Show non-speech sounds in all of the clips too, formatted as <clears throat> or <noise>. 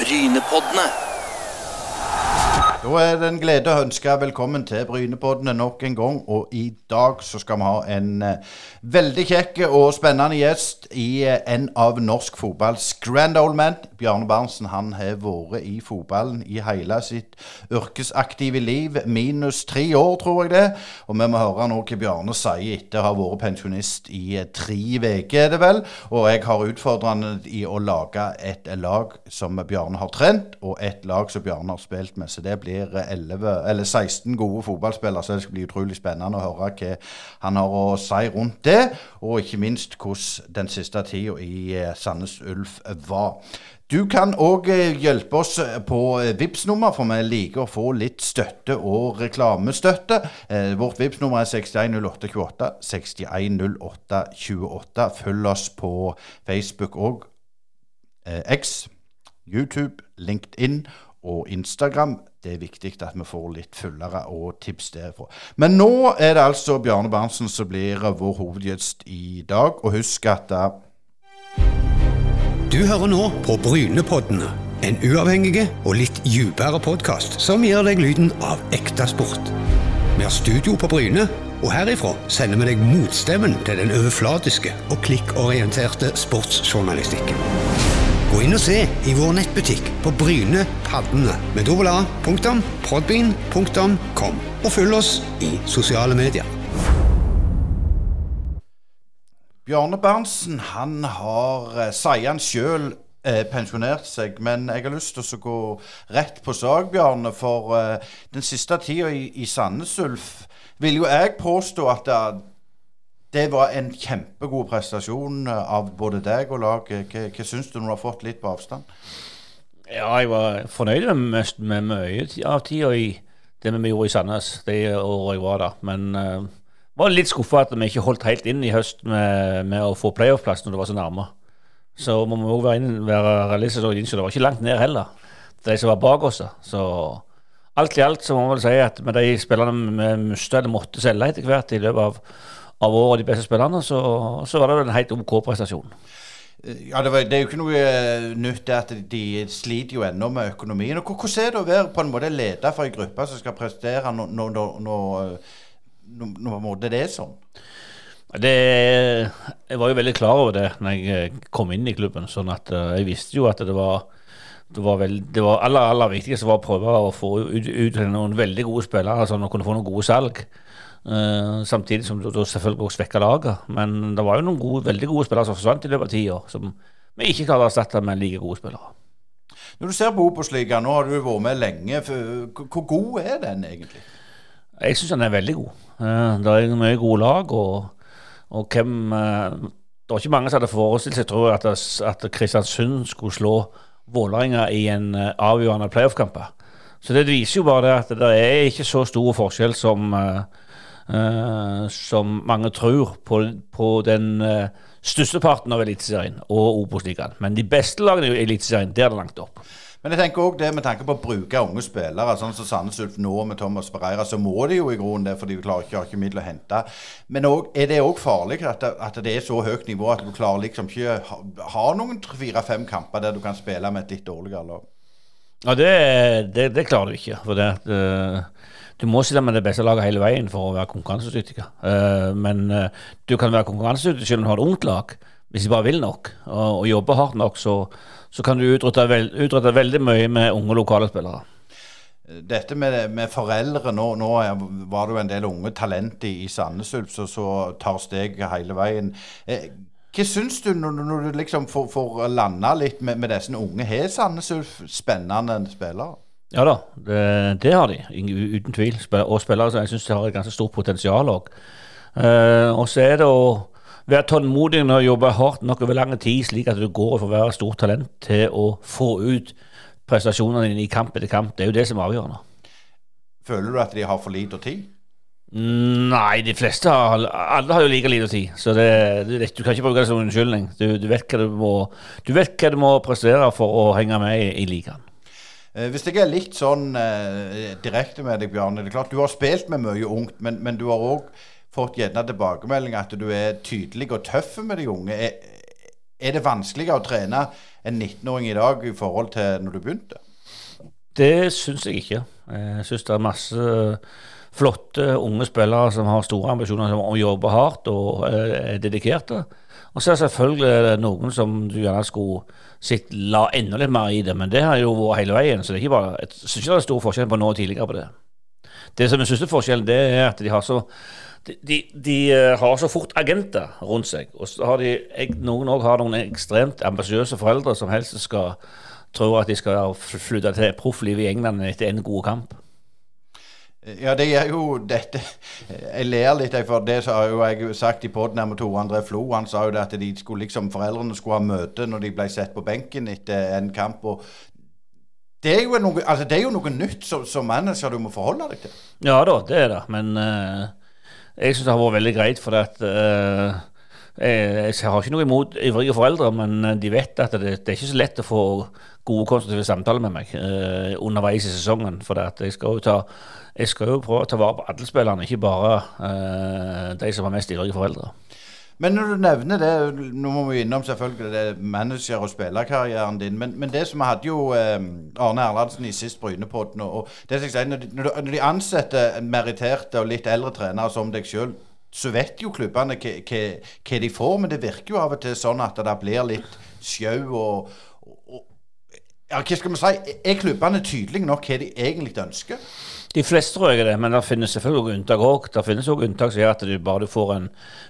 Brynepoddene. Da er det en glede å ønske velkommen til Brynepoddene nok en gang. Og i dag så skal vi ha en eh, veldig kjekk og spennende gjest i eh, en av norsk fotballs grand old men. Bjarne Berntsen han har vært i fotballen i hele sitt yrkesaktive liv, minus tre år, tror jeg det. Og vi må høre nå hva Bjarne sier etter å ha vært pensjonist i eh, tre uker, er det vel. Og jeg har utfordrende i å lage et lag som Bjarne har trent, og et lag som Bjarne har spilt med. Så det blir 11, eller 16 gode fotballspillere, så det skal bli utrolig spennende å høre hva han har å si rundt det. Og ikke minst hvordan den siste tida i eh, Sandnes Ulf var. Du kan òg hjelpe oss på vips nummer for vi liker å få litt støtte og reklamestøtte. Eh, Vårt vips nummer er 610828. 610828. Følg oss på Facebook og eh, X, YouTube, LinkedIn og Instagram. Det er viktig at vi får litt fullere og tips derfra. Men nå er det altså Bjarne Berntsen som blir vår hovedgjest i dag. Og husk at eh, Du hører nå på Brynepoddene. En uavhengig og litt dypere podkast som gir deg lyden av ekte sport. Vi har studio på Bryne, og herifra sender vi deg motstemmen til den overflatiske og klikkorienterte sportsjournalistikken. Gå inn og se i vår nettbutikk på Bryne Paddene med dobbel A. Og følg oss i sosiale medier. Bjarne Berntsen han har, eh, sier han sjøl, eh, pensjonert seg. Men jeg har lyst til å gå rett på sak, Bjarne. For eh, den siste tida i, i Sandnes Ulf vil jo jeg påstå at det, det var en kjempegod prestasjon eh, av både deg og laget. Hva, hva syns du når du har fått litt på avstand? Ja, jeg var fornøyd med, med mye av tida i det vi gjorde i Sandnes det året jeg var der. Men uh, var litt skuffa at vi ikke holdt helt inn i høst med, med å få playoff-plass når det var så nærme. Så må vi òg være, være realistiske og innse det var ikke langt ned heller, de som var bak oss. Så alt i alt så må man vel si at med de spillerne vi mista eller måtte selge etter hvert i løpet av, av året, de beste spillerne, så, så var det en helt OK prestasjon. Ja, det, var, det, er jo ikke noe uh, nytt det at de sliter jo ennå med økonomien. Og Hvordan er det å være på en måte leder for en gruppe som skal prestere når, når, når, når det er sånn? Det, jeg var jo veldig klar over det når jeg kom inn i klubben. sånn at Jeg visste jo at det var det var, veld, det var aller, aller viktigste var å prøve å få ut, ut noen veldig gode spillere, sånn at kunne få noen gode salg. Uh, samtidig som du selvfølgelig også svekka laget. Men det var jo noen gode, veldig gode spillere som forsvant i løpet av tida, som vi ikke klarer å erstatte med like gode spillere. Når du ser på Obos-ligaen, nå har du vært med lenge. Hvor god er den egentlig? Jeg syns den er veldig god. Uh, det er mye gode lag. og, og hvem uh, Det var ikke mange som hadde forestilt seg tror at, at Kristiansund skulle slå Vålerenga i en avgjørende playoff-kamp. Så det viser jo bare det at det er ikke så stor forskjell som uh, Uh, som mange tror på, på den uh, størsteparten av Eliteserien og Obos-ligaen. Men de beste lagene i Eliteserien, der er det langt opp. Men jeg tenker også det med tanke på å bruke unge spillere, sånn som Sandnes Ulf nå med Thomas Pereira, så må de jo i grunnen det, for de klarer ikke, har ikke midler å hente. Men også, er det òg farlig at det, at det, er så høyt nivå at du klarer liksom ikke ha, ha noen fire-fem kamper der du kan spille med et litt dårligere lag? Ja, det, det, det, klarer du ikke. For det, uh, du må stille med det beste laget hele veien for å være konkurransedyktig. Uh, men uh, du kan være konkurransedyktig selv om du har et ungt lag. Hvis de bare vil nok og, og jobber hardt nok, så, så kan du utrette, veld, utrette, veldig mye med unge lokale spillere. Dette med, med foreldre Nå, nå var det jo en del unge talenter i, i Sandnes Ulf som tar steg hele veien. Eh, hva syns du når, når du liksom får, får landa litt med, med disse unge? Har Sandnes Ulf spennende spillere? Ja da, det, det har de, uten tvil. Og spillere som jeg syns har et ganske stort potensial òg. Uh, og så er det å være tålmodig og jobbe hardt nok over lang tid, slik at du går fra å være stort talent til å få ut prestasjonene dine i kamp etter kamp. Det er jo det som er avgjørende. Føler du at de har for lite tid? Nei, de fleste har Alle har jo like lite tid. Så det, det, du kan ikke bruke det som unnskyldning. Du, du, vet hva du, må, du vet hva du må prestere for å henge med i, i ligaen. Eh, hvis jeg er litt sånn eh, direkte med deg, Bjarne. Det er klart Du har spilt med mye ungt, men, men du har òg fått gjerne tilbakemelding at du er tydelig og tøff med de unge. Er, er det vanskeligere å trene en 19-åring i dag i forhold til når du begynte? Det syns jeg ikke. Jeg syns det er masse flotte unge spillere som har store ambisjoner som jobber hardt og er dedikerte. Og så er det selvfølgelig noen som du gjerne skulle sett la enda litt mer i det, men det har jo vært hele veien. Så det er ikke bare, jeg syns ikke det er stor forskjell på nå og tidligere på det. Det som er forskjellen, det er at de har så de, de, de eh, har så fort agenter rundt seg. Og så har de, noen òg noen ekstremt ambisiøse foreldre som helst skal tro at de skal flytte til profflivet i England etter en god kamp. Ja, det er jo dette Jeg ler litt, for det har jo jeg sagt i poden med Tore André Flo. Han sa jo det at de skulle liksom, foreldrene skulle ha møte når de ble sett på benken etter en kamp. og det er, noe, altså det er jo noe, nytt som, som manager du må forholde deg til. Ja da, det er det. Men uh, jeg syns det har vært veldig greit, for at uh, jeg, jeg, har ikke noe imot ivrige foreldre, men de vet at det, det er ikke så lett å få gode, konstruktive samtaler med meg eh, underveis i sesongen. For jeg skal ta jeg skal jo prøve å ta vare på alle spillerne, ikke bare eh, de som har mest ivrige foreldre. Men når du nevner det, nå må vi innom selvfølgelig det manager- og spillerkarrieren din, men, men, det som vi hadde jo eh, Arne Erlandsen i sist Brynepodden, og, det jeg sier, når, de, når de ansetter meritterte og litt eldre trenere som deg sjøl, så vet jo klubbene hva de får, men det virker jo av og til sånn at det blir litt sjau og, ja, hva skal vi si, Er klubbene tydelige nok hva de egentlig ønsker? De fleste tror jeg det, men det finnes selvfølgelig unntak òg. Det finnes òg unntak som gjør at du bare du får, en,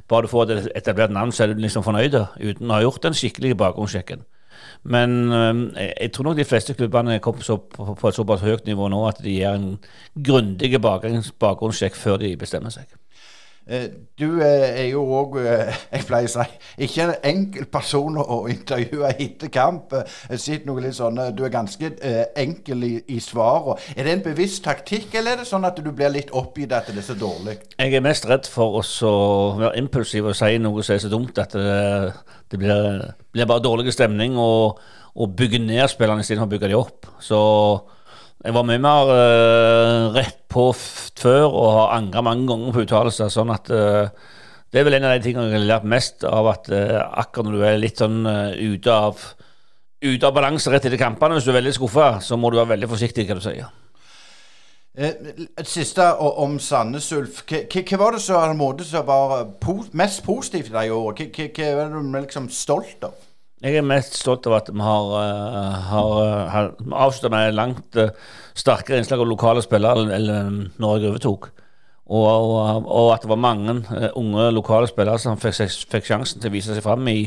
bare du får et etablert navn, så er du liksom fornøyd uten å ha gjort den skikkelige bakgrunnssjekken. Men jeg tror nok de fleste klubbene kommer så, på et såpass høyt nivå nå at de gjør en grundig bakgrunnssjekk før de bestemmer seg. Eh, du eh, er jo òg, eh, <laughs> jeg pleier å si, ikke en enkel person å intervjue etter kamp. noe litt sånn, Du er ganske enkel i, i svarene. Er det en bevisst taktikk, eller er det sånn at du blir litt oppgitt at det er så dårlig? Jeg er mest redd for å være impulsiv og si noe som er så dumt at det, det blir, blir, bare dårlig stemning, og, og bygge ned spillerne istedenfor å bygge dem opp. Så jeg var mye mer uh, rett på før og har angra mange ganger på uttalelser. Sånn at uh, det er vel en av de tingene jeg har lært mest av at uh, akkurat når du er litt sånn ute av ute av balanse rett etter kampene, hvis du er veldig skuffa, så må du være veldig forsiktig hva du sier. Et siste om Sandnes Ulf. Hva var det som var mest positivt i det året? Hva er du liksom stolt av? Jeg er mest stolt av at vi har, uh, har, uh, har avslutta med langt uh, sterkere innslag av lokale spillere enn Norge overtok. Og, og, og, at det var mange unge lokale spillere som fikk, fikk, sjansen til å vise seg fram i,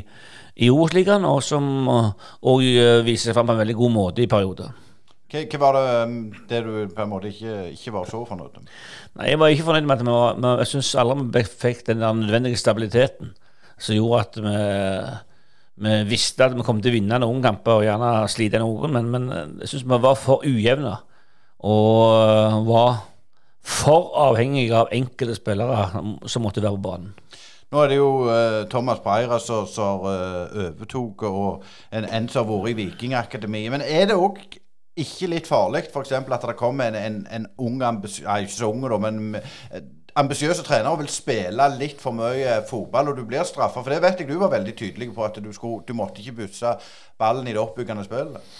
i Obos-ligaen, og som òg viser seg fram på en veldig god måte i perioder. Hva, var det, um, det du på en måte ikke, ikke var så fornøyd med? Nei, Jeg var ikke fornøyd med at vi var, jeg syns alle vi fikk den nødvendige stabiliteten som gjorde at vi vi visste at vi kom til å vinne noen kamper og gjerne slite noen, men, men jeg syns vi var for ujevne. Og eh, var for avhengige av enkelte spillere som måtte være på banen. Nå er det jo uh, Thomas Breira som uh, overtok, og en, en som har vært i Vikingakademiet. Men er det òg ikke litt farlig f.eks. at det kommer en, en, en ung ambisjon, ikke så ung, da, men ambisiøse trenere vil spille litt for mye fotball, og du blir straffa. For det vet jeg du var veldig tydelig på, at du, skulle, du måtte ikke busse ballen i det oppbyggende spillet.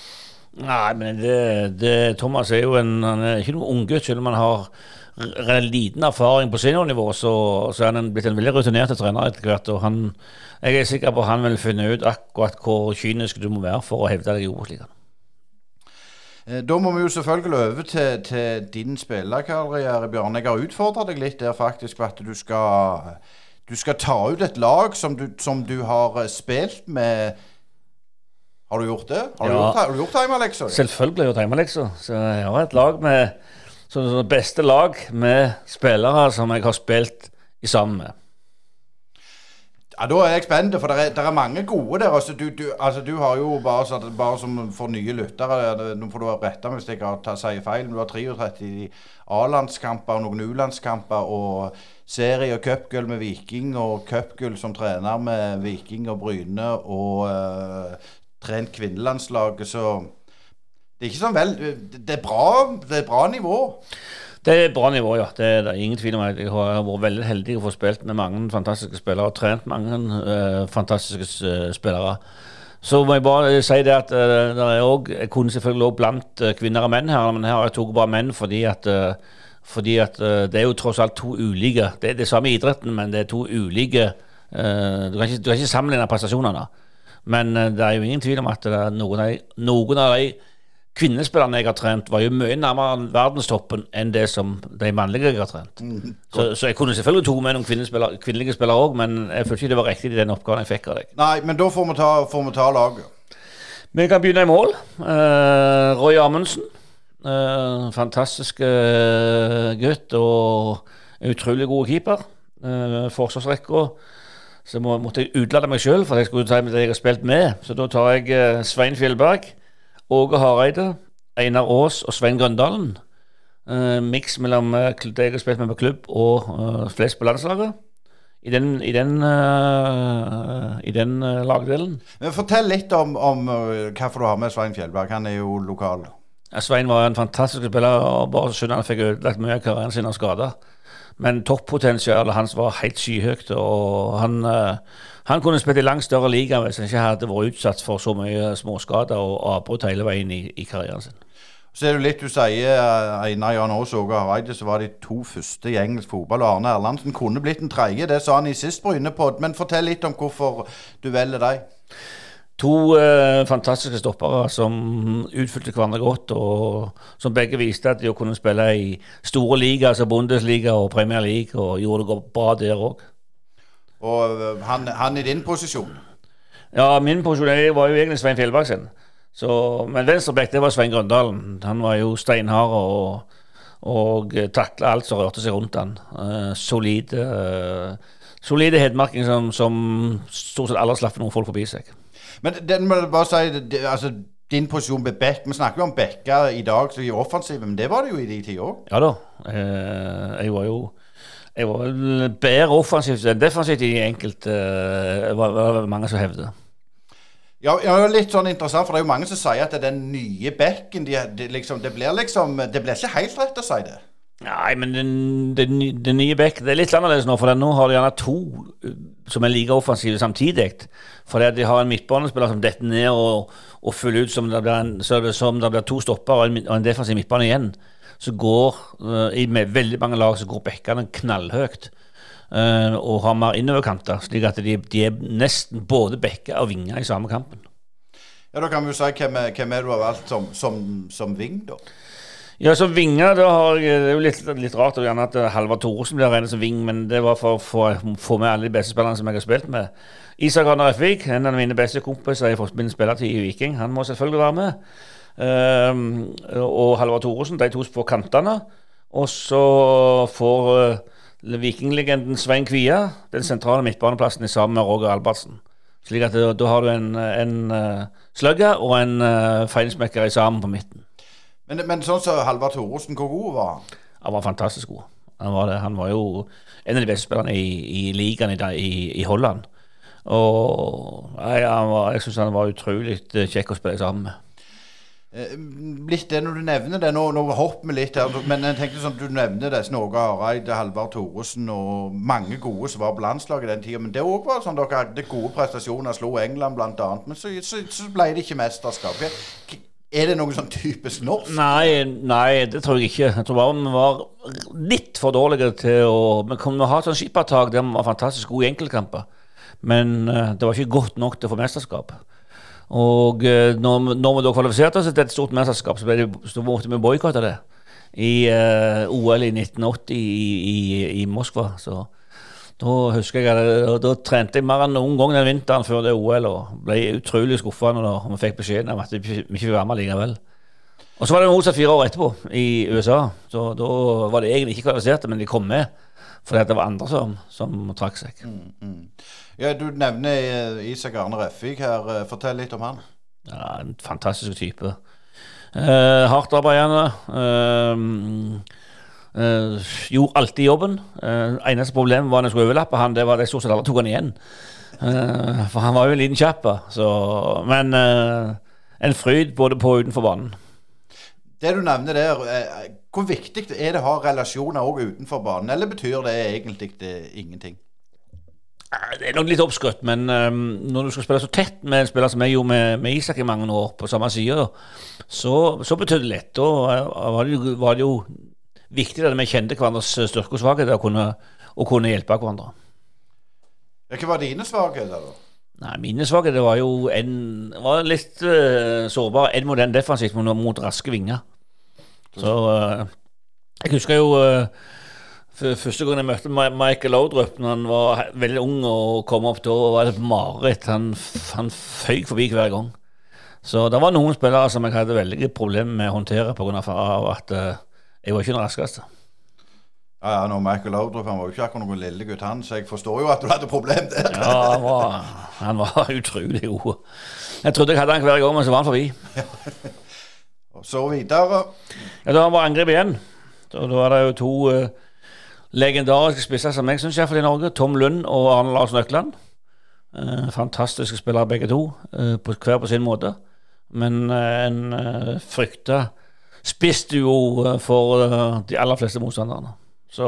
Nei, men det, det, Thomas er jo en, han er ikke noen unggutt. Selv om han har liten erfaring på seniornivå, så, så er han blitt en veldig rutinert trener etter hvert. og han, Jeg er sikker på at han vil finne ut akkurat hvor kynisk du må være for å hevde deg i Obos-ligaen. Eh, da må vi jo selvfølgelig over til, til din spillerkarriere, Bjørn. Jeg har utfordra deg litt der faktisk på at du skal, du skal ta ut et lag som du, som du har eh, spilt med Har du gjort det? Har ja. du gjort, har gjort hjemmeleksa? Selvfølgelig har jeg gjort hjemmeleksa. Så jeg har et lag med så det beste lag med spillere som jeg har spilt i sammen med. Ja, Da er jeg spent, for det er, er, mange gode der. Altså, du, du, altså, du har jo bare, så, bare som for nye lyttere Nå får du rette meg hvis jeg har sier feil. Du har 33 A-landskamper, noen U-landskamper og serie- og cupgull med Viking, og cupgull som trener med Viking og Bryne, og uh, trent kvinnelandslaget, så det er ikke sånn vel Det er bra, det er bra nivå. Det er bra nivå, ja. Det er det ingen tvil om. Jeg har vært veldig heldig å få spilt med mange fantastiske spillere og trent mange uh, fantastiske uh, spillere. Så må jeg bare si det at uh, det er også, Jeg kunne selvfølgelig også blant kvinner og menn her, men her har jeg tatt bare menn fordi at, fordi at det er jo tross alt to ulike Det er det samme i idretten, men det er to ulike du kan, ikke, du kan ikke sammenligne prestasjonene. Men det er jo ingen tvil om at noen av, noen av de kvinnespillerne jeg har trent, var jo mye nærmere verdenstoppen enn det som de mannlige jeg har trent. Mm, så, så, jeg kunne selvfølgelig tatt med noen kvinnelige spillere òg, men jeg følte ikke det var riktig i den oppgaven jeg fikk av deg. Nei, men da får vi ta, får vi ta laget. Vi kan begynne i mål. Uh, Roy Amundsen. Uh, fantastisk uh, gutt og utrolig god keeper. Uh, Forsvarsrekka. Så må, måtte jeg utlade meg sjøl, for jeg skulle ta med det jeg har spilt med. Så da tar jeg Svein Fjellberg. Åge Hareide, Einar Aas og Svein Grøndalen. Uh, Miks mellom uh, det jeg har spilt med på klubb og uh, flest på landslaget. I den, i den, uh, i den lagdelen. Men Fortell litt om, om hvorfor du har med Svein Fjellberg. Han er jo lokal. Ja, Svein var en fantastisk spiller. og Bare synd han fikk ødelagt mye av karrieren sin av skader. Men toppotensialet hans var helt skyhøyt. og han han kunne spilt i langt større liga hvis han ikke hadde vært utsatt for så mye småskader og avbrudd hele veien i, i, karrieren sin. Så er det litt du sier, eh, Einar Jan Aas og Åge Hareide, så var de to første i engelsk fotball. og Arne Erlandsen kunne blitt den tredje, det sa han i sist Brynepod. Men fortell litt om hvorfor du velger dem. To eh, fantastiske stoppere som utfylte hverandre godt, og som begge viste at de kunne spille i store ligaer, altså Bundesliga og Premier League, og gjorde det bra der òg. Og øh, han, han i din posisjon? Ja, min posisjon var jo egentlig Svein Fjellberg sin. Så, men venstreback det var Svein Grøndalen. Han var jo steinhard og, og takla alt som rørte seg rundt han. Uh, solide uh, solide hedmarking som, som, stort sett aldri slapp noen folk forbi seg. Men den må jeg bare si, det, altså din posisjon med back. Vi snakker jo om backer i dag som er offensive, men det var det jo i de tider òg? Ja da. Uh, jeg var jo jeg var vel bedre offensivt enn defensivt i enkelte uh, var, var mange som hevder. Ja, ja, litt sånn interessant, for det er jo mange som sier at det er den nye bekken de, de, liksom, Det blir liksom Det blir ikke helt rett å si det. Nei, men den, nye back Det er litt annerledes nå, for nå har de gjerne to eh, som er like offensive samtidig. Fordi de har en midtbanespiller som detter ned og, og fyller ut som det blir, en, det, som det blir to stopper og en, og en defensiv midtbane igjen så går uh, i med veldig mange lag så går bekkene knallhøyt. Uh, og har mer innoverkanter, slik at de, de, er nesten både bekker og vinger i samme kampen. Ja, Da kan vi jo si hvem, hvem er du har valgt som, som, som ving, da? Ja, som vinger da har jeg, Det er jo litt, litt rart gjerne at Halvard Thoresen blir regnet som ving, men det var for å få med alle de beste spillerne som jeg har spilt med. Isak Arne Refvik, en av mine beste kompiser i min spillertid i Viking, han må selvfølgelig være med. Um, og Halvard Thoresen, de to på kantene. Og så får uh, vikinglegenden Svein Kvia den sentrale midtbaneplassen sammen med Roger Albertsen. Slik at eh, da har du en, en uh, slugger og en uh, feilsmekker sammen på midten. Men, men sånn som så Halvard Thoresen, hvor god var han? Han var fantastisk god. Han var, han var jo en av de beste spillerne i, i ligaen i, i, i, Holland. Og jeg, jeg syns han var utrolig kjekk å spille sammen med. Eh, litt det når du nevner det, nå, nå hopper vi litt her, men jeg tenkte sånn, du nevner det, Åge Hareide, Halvard Thoresen og mange gode som var på landslaget den tida. Men det òg var sånn dere hadde gode prestasjoner, slo England bl.a. Men så, så, så, ble det ikke mesterskap. Er det noe sånn typisk norsk? Nei, nei, det tror jeg ikke. Jeg tror bare vi var litt for dårlige til å Vi kunne ha et sånt skippertak der vi var fantastisk gode i enkeltkamper. Men uh, det var ikke godt nok til å få mesterskap. Og eh, når, når vi da kvalifiserte oss til et stort mesterskap, så, det, så måtte vi boikotte det. I uh, OL i 1980 i, i, i Moskva. Så da husker jeg at da trente jeg mer enn noen gang den vinteren før det OL og ble utrolig skuffa når vi fikk beskjeden om at vi ikke fikk være med likevel. Og så var det motsatt fire år etterpå, i USA. Så da var det egentlig ikke kvalifiserte, men de kom med. Fordi det var andre som, som trakk seg. Mm, mm. Ja, Du nevner eh, Isak Arne Refvik her. Eh, fortell litt om han. Ja, En fantastisk type. Eh, hardt arbeidende. Eh, eh, gjorde alltid jobben. Uh, eneste problemet var når jeg skulle overlappe han, det var at jeg stort sett aldri tok han igjen. Uh, for han var jo en liten kjapp. Men en fryd både på og utenfor banen. Det du nevner der, hvor viktig er det å ha relasjoner òg utenfor banen? Eller betyr det egentlig det ingenting? Det er nok litt oppskrytt, men um, når du skal spille så tett med en spiller som jeg gjorde med, med Isak i mange år, på samme side, så, så betød det litt. Da var det, jo, var det jo viktig at vi kjente hverandres styrke og svakheter og kunne, og kunne hjelpe hverandre. Hva var dine svakheter, da? Nei, Mine svakheter var jo en, var litt uh, sårbar. En mot den defensivt mot, mot raske vinger. Så uh, jeg husker jo uh, Første gang jeg møtte Michael Laudrup når han var veldig ung og kom opp da, var det mareritt. Han, han føyk forbi hver gang. Så det var noen spillere som jeg hadde veldig problemer med å håndtere pga. at uh, jeg var ikke den raskeste. Ja, ja, nå Michael Laudrup han var jo ikke akkurat noen lillegutt, han, så jeg forstår jo at du hadde problem der. ja, han var, han var <laughs> utrolig god. Jeg trodde jeg hadde han hver gang, men så var han forbi. <laughs> og så videre. Ja, Da var angrep igjen. Da, da var det jo to uh, legendariske spisser som jeg syns iallfall i Norge. Tom Lund og Arne Lars Nøkland. Uh, fantastiske spillere begge to, uh, på, hver på sin måte. Men eh, en eh, frykta spissduo jo for eh, de aller fleste motstanderne. Så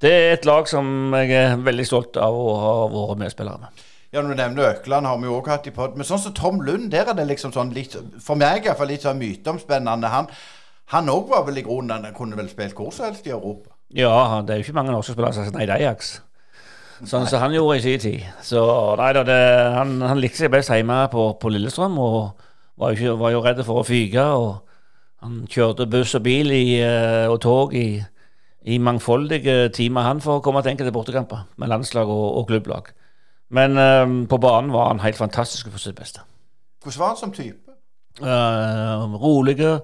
det er et lag som jeg er veldig stolt av å ha vært medspillere med. Ja, når du nevner Økland, har vi jo også hatt i pod. Men sånn som Tom Lund, der er det liksom sånn litt For meg iallfall litt sånn myteomspennende. Han òg var vel i grunnen Han kunne vel spilt hvor som helst i Europa? Ja, det er jo ikke mange norske spillere som har sagt nei til Ajax. Sånn som han gjorde i sin tid. Så nei da, det, han, han, likte seg best hjemme på, på Lillestrøm og var jo, ikke, var jo redd for å fyke. og Han kjørte buss og bil i, eh, og tog i, i, mangfoldige timer han for å komme til enkelte bortekamper med landslag og, og klubblag. Men um, på banen var han helt fantastisk for sitt beste. Hvordan var han som type? Uh, rolige,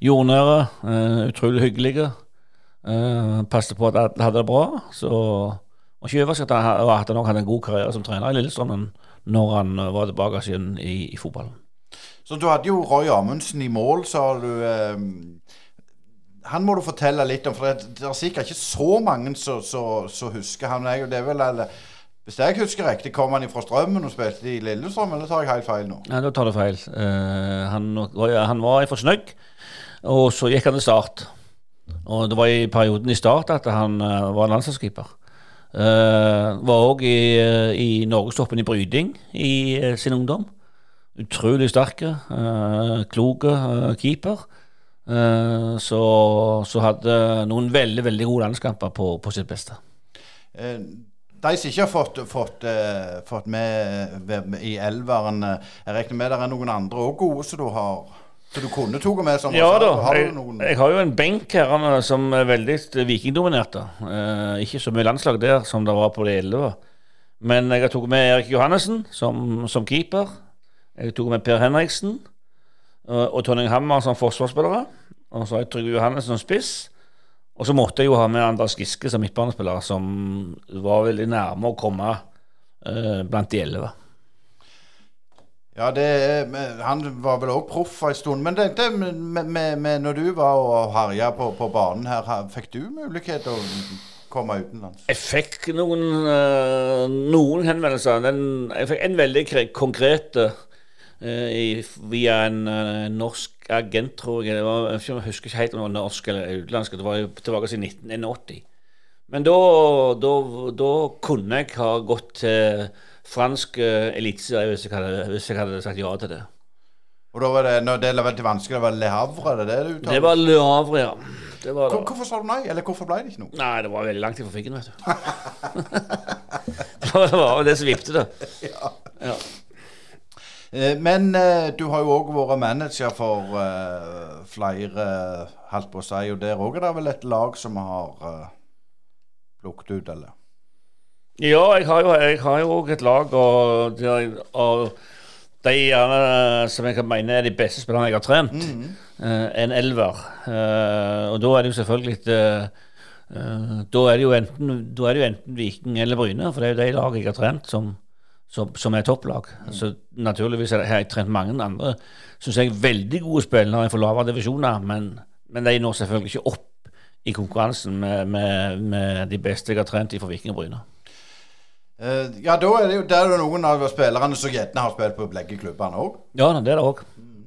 jordnære, uh, utrolig hyggelige. Uh, passet på at alle hadde det bra. Så, og ikke overraskende at han også hadde en god karriere som trener i Lillestrøm når han var tilbake igjen i, i, fotballen. Så du hadde jo Roy Amundsen i mål, sa du. Uh, han må du fortelle litt om, for det, er sikkert ikke så mange som husker han. Jeg, det er vel, eller, hvis jeg husker riktig, kom han fra Strømmen og spilte i Lillestrøm, eller tar jeg helt feil nå? Nei, da tar du feil. han, han var fra Snøgg, og så gikk han til Start. Og det var i perioden i start at han uh, var landslagskeeper. Uh, var òg i, uh, i norgestoppen i bryting i uh, sin ungdom. Utrolig sterke, uh, kloke keeper. så, så hadde noen veldig veldig gode landskamper på, på sitt beste. De som ikke har fått, fått, fått med i elveren, jeg regner med det er noen andre òg gode som du har så du kunne tatt med som Ja da. Har jeg, jeg, har jo en benk her som er veldig vikingdominert. Eh, ikke så mye landslag der som det var på det 11. Men jeg har tatt med Erik Johannessen som, som keeper. Jeg tok med Per Henriksen og, og Tonning Hammer som forsvarsspillere. Og så har jeg Trygve Johannessen som spiss. Og så måtte jeg jo ha med Anders Giske som midtbanespiller, som var veldig nærme å komme eh, blant de elleve. Ja, det, han var vel òg proff en stund. Men det, det med, med, med, når du var og herja på, på, banen her, fikk du mulighet til å komme utenlands? Jeg fikk noen, uh, noen henvendelser. Den, jeg fikk en veldig konkret uh, via en uh, norsk agent, tror jeg. Var, jeg husker ikke helt om det var norsk eller utenlandsk. Det var jo tilbake til 1981. Men da, da, da kunne jeg ha gått til fransk uh, eliteserie hvis, hvis, jeg hadde sagt ja til det. Og da var det, når det var veldig vanskelig, det var Le Havre? Det, det, du det var Le Havre, ja. Det var Hvor, hvorfor sa du nei? Eller hvorfor ble det ikke noe? Nei, det var veldig langt ifra fikken, vet du. <laughs> det var det som vippet det. <laughs> Ja. ja. Eh, men uh, du har jo òg vært manager for uh, flere, holdt på å si, og der òg er det vel et lag som har plukket ut, eller? Ja, jeg har jo, òg et lag, og, og de gjerne, som jeg mener er de beste spillerne jeg har trent. Mm -hmm. en elver. Og da er det jo selvfølgelig da, er det jo enten, det jo enten Viking eller Bryne, for det er jo de lagene jeg har trent som, som, som er topplag. Mm. Så naturligvis har jeg trent mange andre syns jeg er veldig gode spillere for lavere divisjoner, men, men de når selvfølgelig ikke opp i konkurransen med, med, med de beste jeg har trent fra Viking og Bryne. Uh, ja, da er det jo der er noen av spillerne som gjerne har spilt på begge klubbene òg. Ja, det er det òg.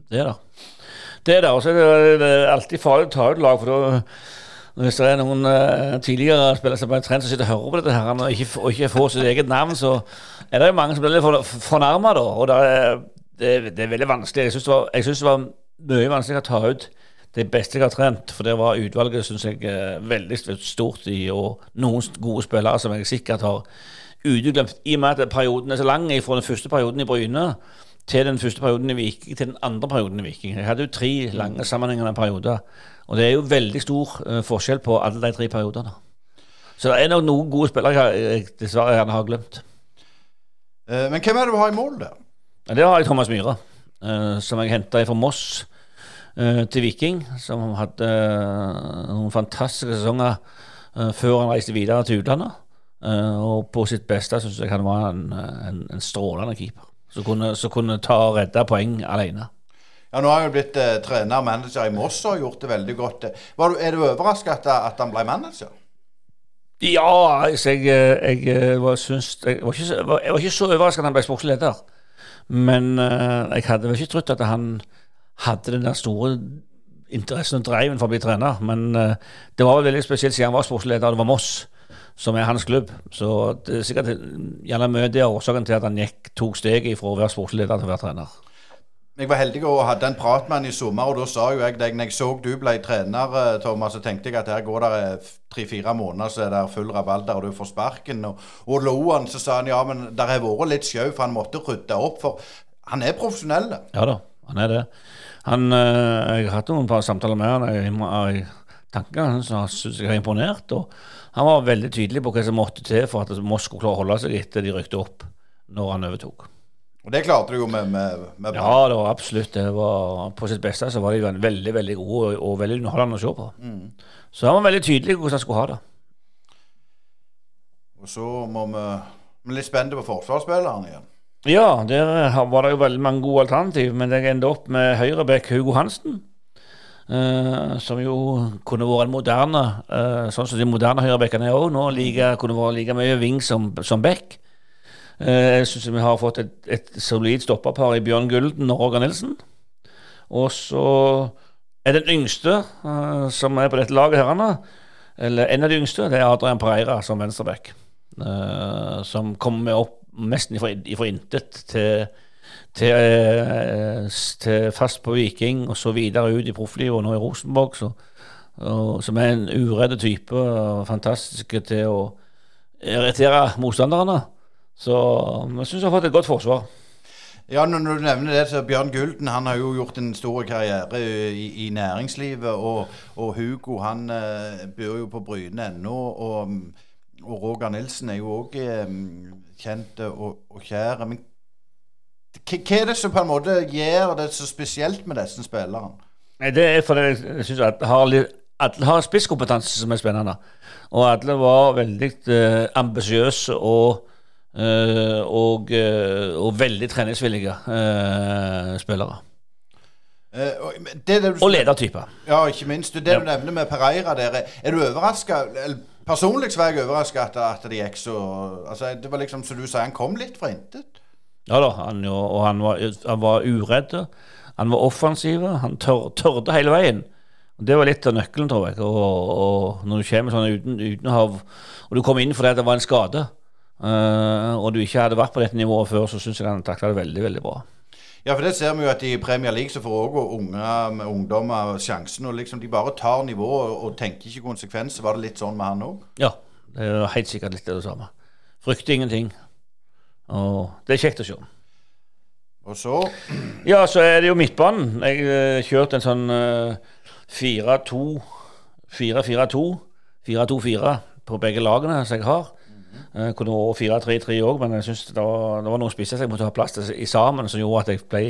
Det er det. Det er det. Og så er det alltid farlig å ta ut lag, for da Hvis det er noen uh, tidligere spillere som bare trent som sitter og hører på dette her, og ikke, og ikke får sitt eget navn, så er det jo mange som blir litt for, fornærma, da. Og det er, det, det er, veldig vanskelig. Jeg syns det, det, var mye vanskeligere å ta ut det beste jeg har trent, for det var utvalget synes jeg veldig stort i, og noen gode spillere som jeg sikkert har uteglemt. I og med at perioden er så lang fra den første perioden i Bryne til den første perioden i Viking til den andre perioden i Viking. Jeg hadde jo tre lange sammenhengende perioder. Og det er jo veldig stor uh, forskjell på alle de tre periodene. Så det er nok noen gode spillere jeg, jeg dessverre gjerne har glemt. Uh, men hvem er det du har i mål der? Ja, Der har jeg Thomas Myhre, uh, som jeg henta fra Moss til Viking. Som hadde noen fantastiske sesonger før han reiste videre til utlandet. og på sitt beste syns jeg han var en, en, en strålende keeper som kunne, kunne ta og redde poeng alene. Ja, Nå har han jo blitt eh, trener og manager i Moss og gjort det veldig godt. Du, er du overraska at, at, han ble manager? Ja, altså, jeg, jeg, jeg, var, syns, jeg, var ikke, jeg, var, ikke, så overraska at han ble sportslig leder. Men uh, jeg hadde vel ikke trodd at han hadde den der store interessen og driven for å bli trener. Men uh, det var veldig spesielt siden han var sportslig leder, og det var Moss som er hans klubb. Så det er sikkert gjerne mye det er årsaken til at han gikk, tok steget fra å være sportsleder til å være trener. Jeg var heldig og hadde en prat med han i sommer, og da sa jo jeg deg når jeg så du ble trener, eh, Thomas, så tenkte jeg at her går det tre-fire måneder, så er det full rabalder, og du får sparken. Og, og lo han, så sa han ja, men det har vært litt sjau, for han måtte rydde opp. For han er profesjonell. Ja da, han er det. Han, eh, jeg har hatt noen par samtaler med han. Jeg, tankene hans syns jeg har imponert. og han var veldig tydelig på hva som måtte til for at Moss skulle klare å holde seg etter de rykte opp når han overtok. Og det klarte du jo med, med, med Ja, det var absolutt. Det var, på sitt beste så var de veldig veldig gode og, og veldig underholdende å se på. Mm. Så han var veldig tydelig på hvordan han skulle ha det. Og så må vi Vi er litt spente på forsvarsspilleren igjen. Ja, der var det jo veldig mange gode alternativ, men jeg endte opp med høyreback Hugo Hansen. Uh, som jo kunne vært en moderne uh, Sånn som de moderne høyrebackene er òg nå. Like, kunne vært like mye wing som, som back. Uh, jeg syns vi har fått et, et solid stopperpar i Bjørn Gulden og Roger Nilsen. Og så er den yngste som er på dette laget her, eller en av de yngste, det er Adrian Pereira som venstreback. som kommer opp nesten ifra intet til til, eh, til, fast på Viking, og så videre ut i profflivet, og nå i Rosenborg. Så, og, som er en uredd type, fantastisk til å irritere motstanderne. Så jeg syns jeg har fått et godt forsvar. Ja, når du nevner det, så Bjørn Gulden han har jo gjort en stor karriere i, i næringslivet. Og, og, Hugo han uh, bor jo på Bryne ennå. Og, og Roger Nilsen er jo òg um, kjent og, og kjær. Men hva er det som på en måte gjør det så spesielt med disse spillerne? Det er fordi jeg syns at alle har spisskompetanse som er spennende. Og alle var veldig uh, ambisiøse og, og, uh, og, veldig treningsvillige uh, spillere. Det, det du, og ledertyper. Ja, ikke minst. Det ja. du nevner med Pereira der, er du overraska Personlig så var jeg overraska at, at det gikk så altså, Det var liksom som du sa, han kom litt fra intet. Ja da, han, og han var, han var uredd. Han var offensiv. Han tør, tørde hele veien. Det var litt av nøkkelen, tror jeg. Og, og når du kommer sånn uten, uten hav, Og du kom inn fordi det var en skade, uh, og du ikke hadde vært på dette nivået før, så syns jeg han takla det veldig, veldig bra. Ja, for det ser vi jo at i Premier League så får òg unge ungdommer sjansen. og liksom De bare tar nivået og, tenker ikke konsekvenser. Var det litt sånn med han òg? Ja, det er helt sikkert litt det samme. Frykter ingenting. Og det er kjekt å se. Og så <clears throat> Ja, så er det jo midtbanen. Jeg uh, kjørte en sånn uh, 4-2 4-4-2 4-2-4 på begge lagene som jeg har. Uh, kunne vært 4-3-3 òg, men jeg synes det var, det var noen spisser jeg måtte ha plass til i sammen, som gjorde at jeg ble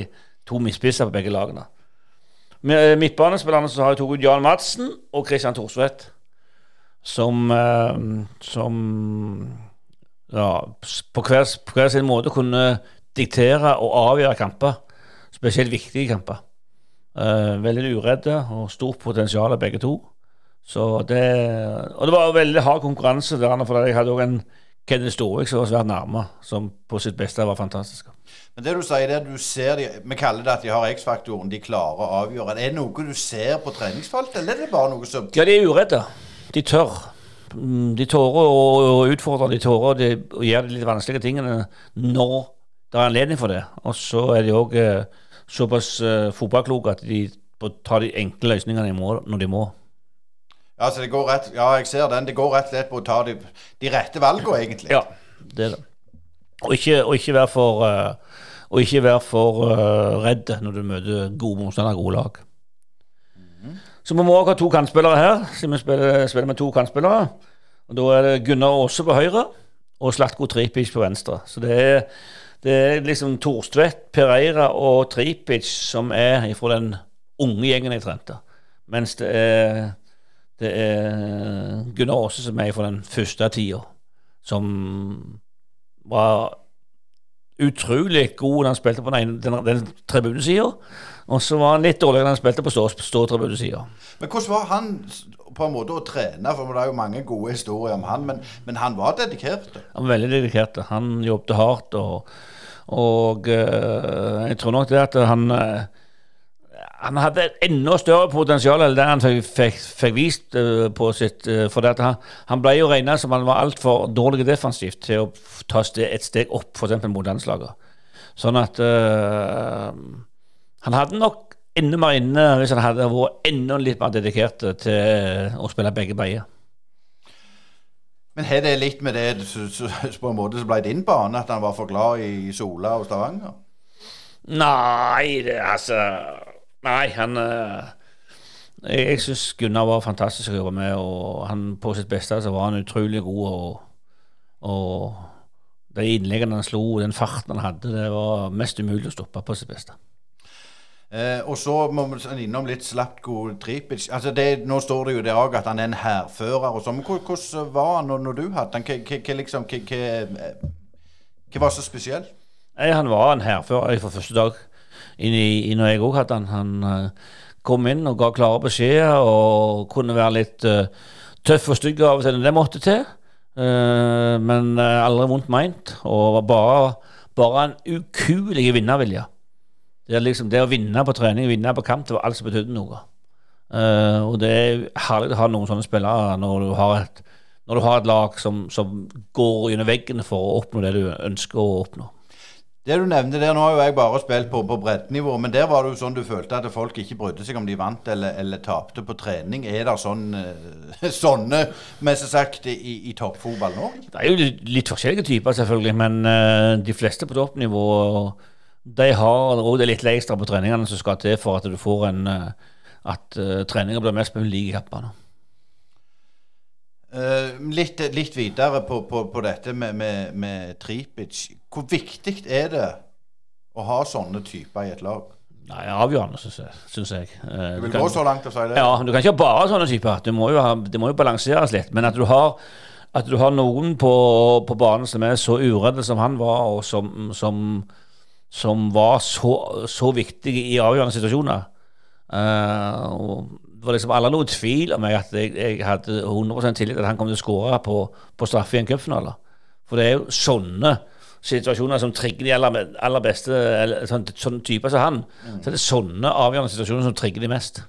to midtspisser på begge lagene. Med eh, midtbanespillerne så har jeg tatt ut Jan Madsen og Christian Thorsvedt, som, uh, som ja, på, hver, på hver sin måte kunne diktere og avgjøre kamper. Spesielt viktige kamper. Uh, veldig uredde og stort potensial begge to. Så det, og det var veldig hard konkurranse der, for jeg hadde òg en Kenneth Storvik som var svært nærme, som på sitt beste var fantastisk. Men det du sier der, du ser de, Vi kaller det at de har X-faktoren, de klarer å avgjøre. Er det noe du ser på treningsfeltet, eller er det bare noe som Ja, de er uredde. de tør. Mm, De tårer å utfordre, de tårer de- å gjøre de litt vanskelige tingene når det er anledning for det. Og så er de òg såpass eh, fotballkloke at de tar de enkle løsningene når de må. Ja, så det går rett, ja, jeg ser den. Det går rett og slett på å ta de, de rette valgene, egentlig. Ja, det er det. Og ikke, og ikke være for, uh, og ikke være for uh, redd når du møter gode motstandere, gode lag. Så vi må også ha to kantspillere her, siden vi spiller, spiller med to kantspillere. Og Da er det Gunnar Aase på høyre og Slatko Tripic på venstre. Så det er, det er liksom Torstvedt, Pereira og Tripic som er fra den unge gjengen jeg trente. Mens det er, det er Gunnar Aase som er fra den første tida, som var utrolig god når han spilte på den, den, den tribunesida. Og så var han litt dårligere når han spilte på stå- ståtribunesida. Men hvordan var han på en måte å trene? For det er jo mange gode historier om han, men, men han var dedikert. Han var veldig dedikert. Han jobbet hardt, og, og eh, jeg tror nok det at han eh, han hadde et enda større potensial enn det han fikk, fikk, vist uh, på sitt uh, For dette. han, han ble jo regna som han var altfor dårlig defensivt til å ta et steg opp, f.eks. mot landslaget. Sånn at uh, Han hadde nok enda mer inne hvis han hadde vært enda litt mer dedikert til å spille begge veier. Men har det litt med det så, så, så på en måte som ble din bane, at han var for glad i Sola og Stavanger? Nei, det, altså Nei, han eh, Jeg, jeg syns Gunnar var fantastisk å jobbe med, og han på sitt beste så var han utrolig god. Og, og de innleggene han slo, den farten han hadde, det var mest umulig å stoppe på sitt beste. Eh, og så må vi sånn innom litt Slatko Tripic. Altså det, nå står det jo der òg at han er en hærfører og sånn. Men hvordan var han når, når du hadde han? Hva, liksom var så spesielt? Nei, han var en hærfører fra første dag inn i, i når jeg òg hadde han. Han eh, kom inn og ga klare beskjeder og kunne være litt uh, tøff og stygg av og til når det måtte til. Uh, men uh, aldri vondt meint, og var bare, bare en ukuelig vinnervilje. Det, liksom, det å vinne på trening, vinne på kamp, det var alt som betydde noe. Uh, og det er herlig å ha noen sånne spillere når du har et, du har et lag som, som går gjennom veggene for å oppnå det du ønsker å oppnå. Det du nevner der, nå har jo jeg bare spilt på, på breddenivå, men der var det jo sånn du følte at folk ikke brydde seg om de vant eller, eller tapte på trening. Er det sånn, eh, <laughs> sånne, mest sagt, i, i toppfotball nå? Det er jo litt, forskjellige typer, selvfølgelig, men eh, de fleste på toppnivå de har også det litt ekstra på treningene som skal til for at du får en eh, At treninga blir mest mulig lik i Eh, litt, litt videre på, på, på dette med, med, med Tripic. Hvor viktig er det å ha sånne typer i et lag? Nei, avgjørende, syns jeg. Synes jeg. Uh, Du du vil kan- gå så langt og si det? Ja, du kan ikke ha bare sånne typer. Må jo, ha, det må jo balanseres litt. Men at du har, at du har noen på, på banen som er så uredde som han var, og som, som, som var så, så viktige i avgjørende situasjoner. uh, og det var liksom aldri noe tvil om meg at jeg, jeg hadde 100% tillit at han kom til å skåre på, på straffe i en cupfinale. For det er jo sånne situasjoner som trigger de aller, aller beste eller, sånn, sånn typer som han. Så det er sånne avgjørende situasjoner som trigger de mest.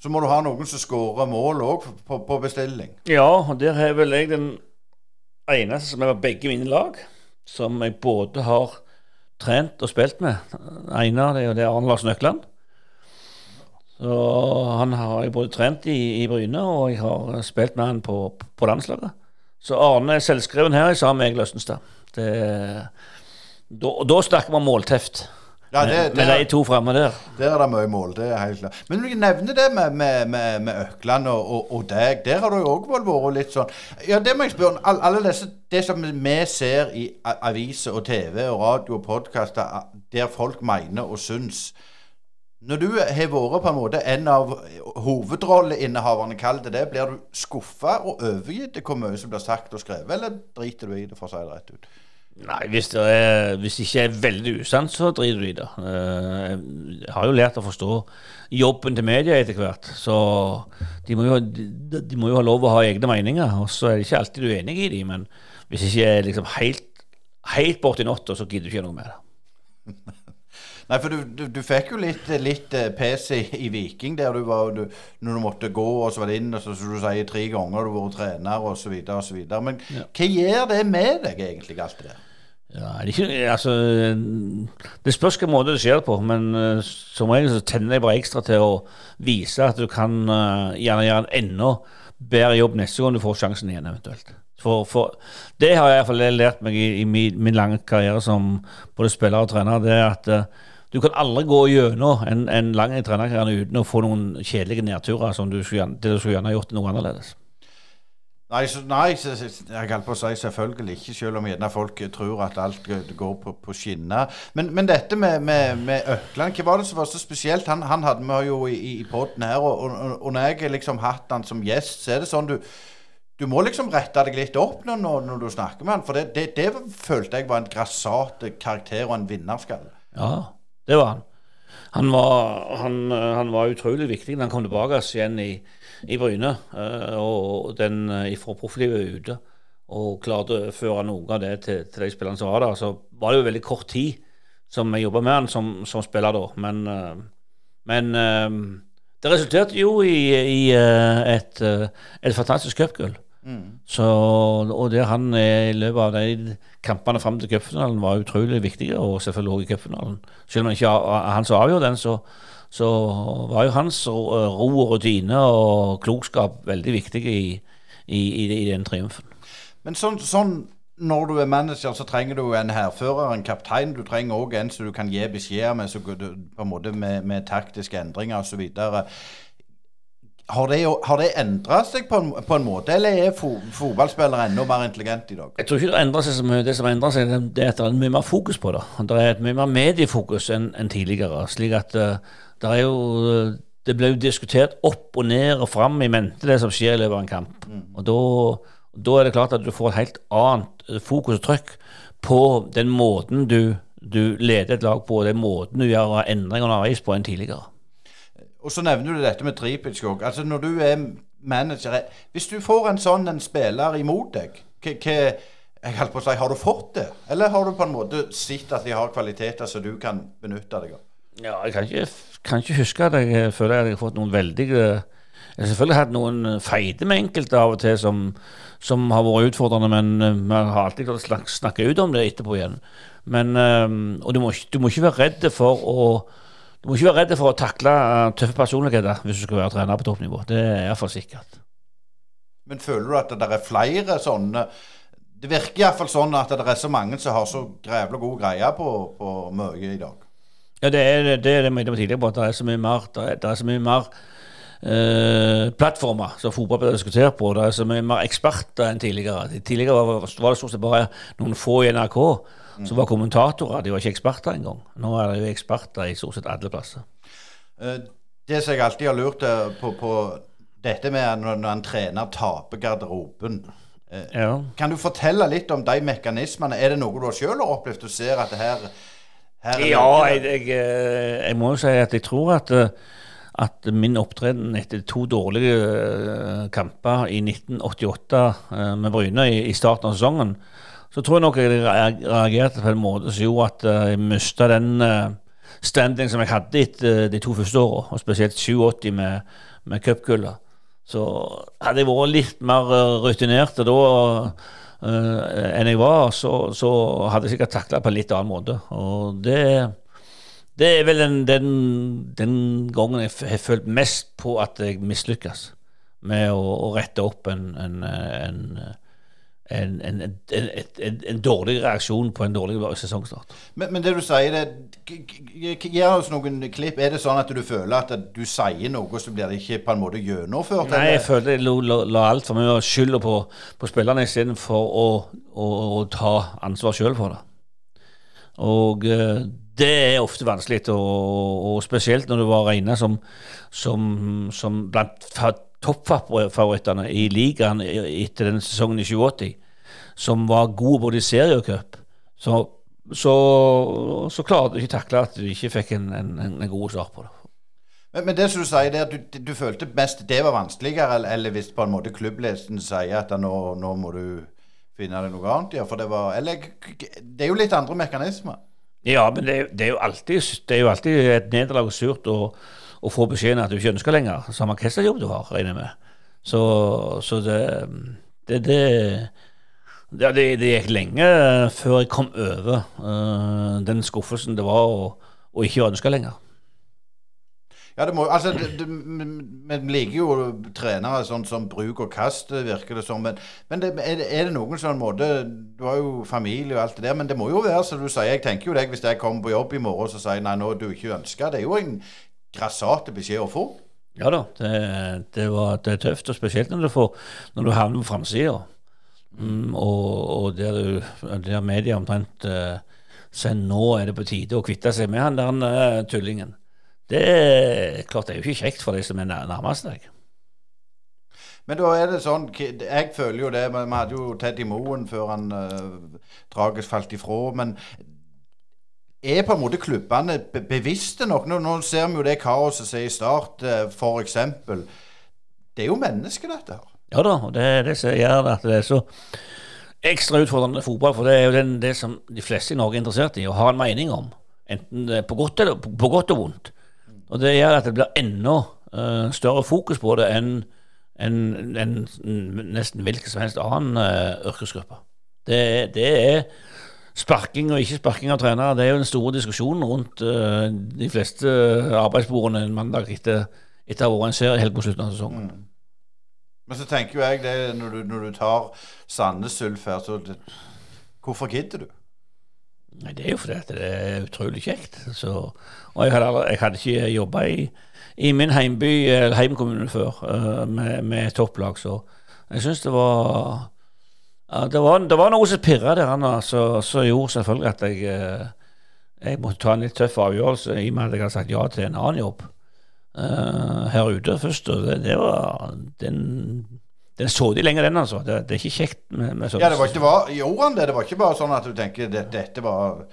Så må du ha noen som skårer mål òg på, på bestilling. Ja, og der har vel jeg den eneste som er på begge mine lag, som jeg både har trent og spilt med. den det er jo det Arne Lars Nøkland. Så han har jeg både trent i, i Bryne, og jeg har spilt med han på, på landslaget. Så Arne er selvskreven her sammen med Egil Østenstad. Da, snakker om målteft. Ja, det, med, med de to framme der. Der er det mye mål, det er helt klart. Men du nevner det med, med, med, med Økland og, og, og deg. Der har du jo òg vært litt sånn Ja, det må jeg spørre om. All, alle disse, det som vi ser i aviser og TV og radio og podkaster, der folk mener og syns Når du har vært på en måte en av hovedrolleinnehaverne, kall det det, blir du skuffa og overgitt hvor mye som blir sagt og skrevet, eller driter du i det, for å si det rett ut? Nei, hvis det, er, hvis det ikke er veldig usant, så driter du i det. Eh, Jeg har jo lært å forstå jobben til media etter hvert, så de må jo, de, de må jo ha lov å ha egne meninger. Og så er det ikke alltid du er enig i dem, men hvis det ikke er liksom helt, helt borti natta, så gidder du ikke noe med det. <laughs> Nei, for du, du, du fikk jo litt, litt eh, pes i, i Viking der du var du, Når du måtte gå, og så var det inn, og så, som du sier, tre ganger du har vært trener, og så videre, og så videre. Men hva gjør det med deg, egentlig, alt det der? Ja, det, ikke, altså, det spørs hvilken måte det skjer på, men uh, som regel så tenner jeg bare ekstra til å vise at du kan uh, gjerne gjøre en enda bedre jobb neste gang du får sjansen igjen, eventuelt. For, for Det har jeg i hvert fall lært meg i, i min, min, lange karriere som både spiller og trener. det er at uh, du kan aldri gå gjennom en, en lang trenerkarriere uten å få noen kjedelige nedturer som du skulle, det du skulle gjerne gjort noe annerledes. Nei, så, nei så, jeg holdt på å si selvfølgelig ikke, selv om gjerne folk tror at alt går på, på skinner. Men, men, dette med, med, med, Økland, hva var det som var så spesielt? Han, han hadde vi jo i, i poden her, og, og, og, når jeg liksom hatt han som gjest, så er det sånn du du må liksom rette deg litt opp når, når du snakker med han, for det, det, det følte jeg var en grassat karakter og en vinnerskalle. Ja, det var han. Han var, han, han var utrolig viktig da han kom tilbake igjen i i Bryne. Eh, og den ifra fra profflivet ute. Og klarte å føre noe av det til, til de spillerne som var der. Så var det jo veldig kort tid som jeg jobba med han som, som, spiller da. Men, eh, men det resulterte jo i, i et, et fantastisk cupgull. Mm. og det han i løpet av de kampene fram til cupfinalen var utrolig viktig, og selvfølgelig også i cupfinalen. Selv om ikke han som avgjorde den, så, så var jo hans ro og rutine og klokskap veldig viktig i, i, i, i den triumfen. Men sånn, sånn, når du er manager, så trenger du en hærfører, en kaptein. Du trenger òg en som du kan gi beskjeder med, så, på en måte med, med taktiske endringer osv. Har det, har det endra seg på en, på en, måte, eller er fo fotballspillere enda mer intelligente i dag? Jeg tror ikke det endrer seg så mye. Det som endrer seg, det er at det er mye mer fokus på det. Det er et mye mer mediefokus enn en tidligere. slik at uh, det er jo Det ble jo diskutert opp og ned og fram i mente, det som skjer i løpet av en kamp. Mm. Og da, da, er det klart at du får et helt annet eh, fokus og trykk på den måten du, du leder et lag på, og den måten du gjør endringer underveis på enn tidligere. Og så nevner du dette med Tripic òg. Altså når du er manager Hvis du får en sånn en spiller imot deg, hva jeg holdt på å si, Har du fått det? Eller har du på en måte sett at de har kvaliteter som du kan benytte deg av? Ja, jeg kan ikke, kan ikke huske at jeg føler at jeg har fått noen veldige Jeg har selvfølgelig hatt noen feide med enkelte av og til som, som har vært utfordrende, men eh, vi har alltid klart å snakke ut om det etterpå igjen. Men, eh, og du må, du må, ikke være redd for å du må ikke være redd for å takle eh, tøffe personligheter hvis du skal være trener på toppnivå. Det er iallfall sikkert. Men føler du at det er flere sånne Det virker iallfall sånn at det er så mange som har så grevla god greie på, på mye i dag. Ja, det er det, det vi tidligere på. At det er så mye mer, det er, det er så mye mer eh, plattformer som fotball blir diskutert på. Det er så mye mer eksperter enn tidligere. Tidligere var, var det stort sett bare noen få i NRK. Som var kommentatorer. De var ikke eksperter engang. Nå er det jo eksperter i stort sett alle plasser. Uh, det som jeg alltid har lurt eh, på, på dette med når, når en trener taper garderoben uh, ja. Kan du fortelle litt om de mekanismene? Er det noe du har opplevd? Du ser at det her ja, jeg, jeg, eh, jeg, må jo si at jeg tror at, eh, at min opptreden etter to dårlige eh, kamper i 1988 med Bryne i, i starten av sesongen, så tror jeg nok jeg reagerte på en måte som gjorde at jeg mista den standing som jeg hadde etter de to første åra, og spesielt 87 med, med cupgullet. Så hadde jeg vært litt mer rutinert da uh, enn jeg var, så, så hadde jeg sikkert takla på en litt annen måte. Og det, det er vel den, den, den gangen jeg har følt mest på at jeg mislykkes med å, å, rette opp en, en, en en, en, en, en, dårlig reaksjon på en dårlig sesongstart. Men, men det du sier, det Gi oss noen klipp. Er det sånn at du føler at du sier noe, så blir det ikke på en måte gjennomført? Nei, jeg føler jeg la, la altfor mye skylda på, på spillerne istedenfor å, å, å ta ansvar sjøl for det. Og uh, det er ofte vanskelig, og, og, spesielt når du var regna som, som, som blant toppfavorittene i ligaen etter den sesongen i 87, som var gode både i serie og cup, så, så, så klarte du ikke takle at du ikke fikk en, en, en god start på det. Men, men, det som du sier, det at du, du, følte mest det var vanskeligere, eller, hvis på en måte klubblesen sier at nå, nå, må du finne deg noe annet ja, for det var Eller det er jo litt andre mekanismer. Ja, men det det er, alltid, det er jo alltid et nederlag surt å, å få beskjeden at du ikke ønsker lenger, samme hvilken jobb du har, regner jeg med. Så, så det, det, det, det, gikk lenge før jeg kom over uh, den skuffelsen det var å, å ikke ønske lenger. Ja, det må, altså, Vi liker jo trenere sånn som bruk og kast, virker det som. Men, men det, er, det, er, det noen sånn måte Du har jo familie og alt det der, men det må jo være som du sier. Jeg tenker jo deg hvis jeg kommer på jobb i morgen og sier nei, nå er du ikke ønska. Det er jo en grassate beskjed å få. Ja da, det, det, var, det er tøft, og spesielt når du, får, når du havner på framsida. Mm, og, og, der, der media omtrent uh, sier nå er det på tide å kvitte seg med han der uh, tullingen. Det er klart det er jo ikke kjekt for de som er nærmest deg. Men da er det sånn Jeg føler jo det. Vi hadde jo Teddy Moen før han uh, tragisk falt ifra. Men er på en måte klubbene bevisste nok? Nå ser vi jo det kaoset som er i Start, uh, f.eks. Det er jo mennesker, dette her. Ja da, og det er det som gjør at det er så ekstra utfordrende fotball. For det er jo den, det som de fleste i Norge er interessert i og har en mening om. Enten på godt, eller, på godt og vondt. Og det gjør at det blir enda uh, større fokus på det enn en, en, nesten hvilken som helst annen uh, yrkesgruppe. Det, det, er sparking og ikke sparking av trenere. Det er jo den store diskusjonen rundt uh, de fleste arbeidsbordene en mandag etter, etter å ha vært en serie helt på slutten av sesongen. Mm. Men så tenker jo jeg det når du, når du tar Sandnes Ulf her, så det, hvorfor gidder du? Nei, Det er jo fordi det er utrolig kjekt. Så, og jeg hadde, jeg hadde ikke jobba i, i, min heimby, eller heimkommune før uh, med, med, topplag, så jeg syns det var ja, det, var, det var noe som pirra der, som gjorde selvfølgelig at jeg, uh, jeg måtte ta en litt tøff avgjørelse i og med at jeg hadde sagt ja til en annen jobb uh, her ute først. og det, det var den den så de lenger, den, altså. Det, det er ikke kjekt med, med sånt. Ja, det var ikke bare, gjorde han det? Det var ikke bare sånn at du tenker det, dette var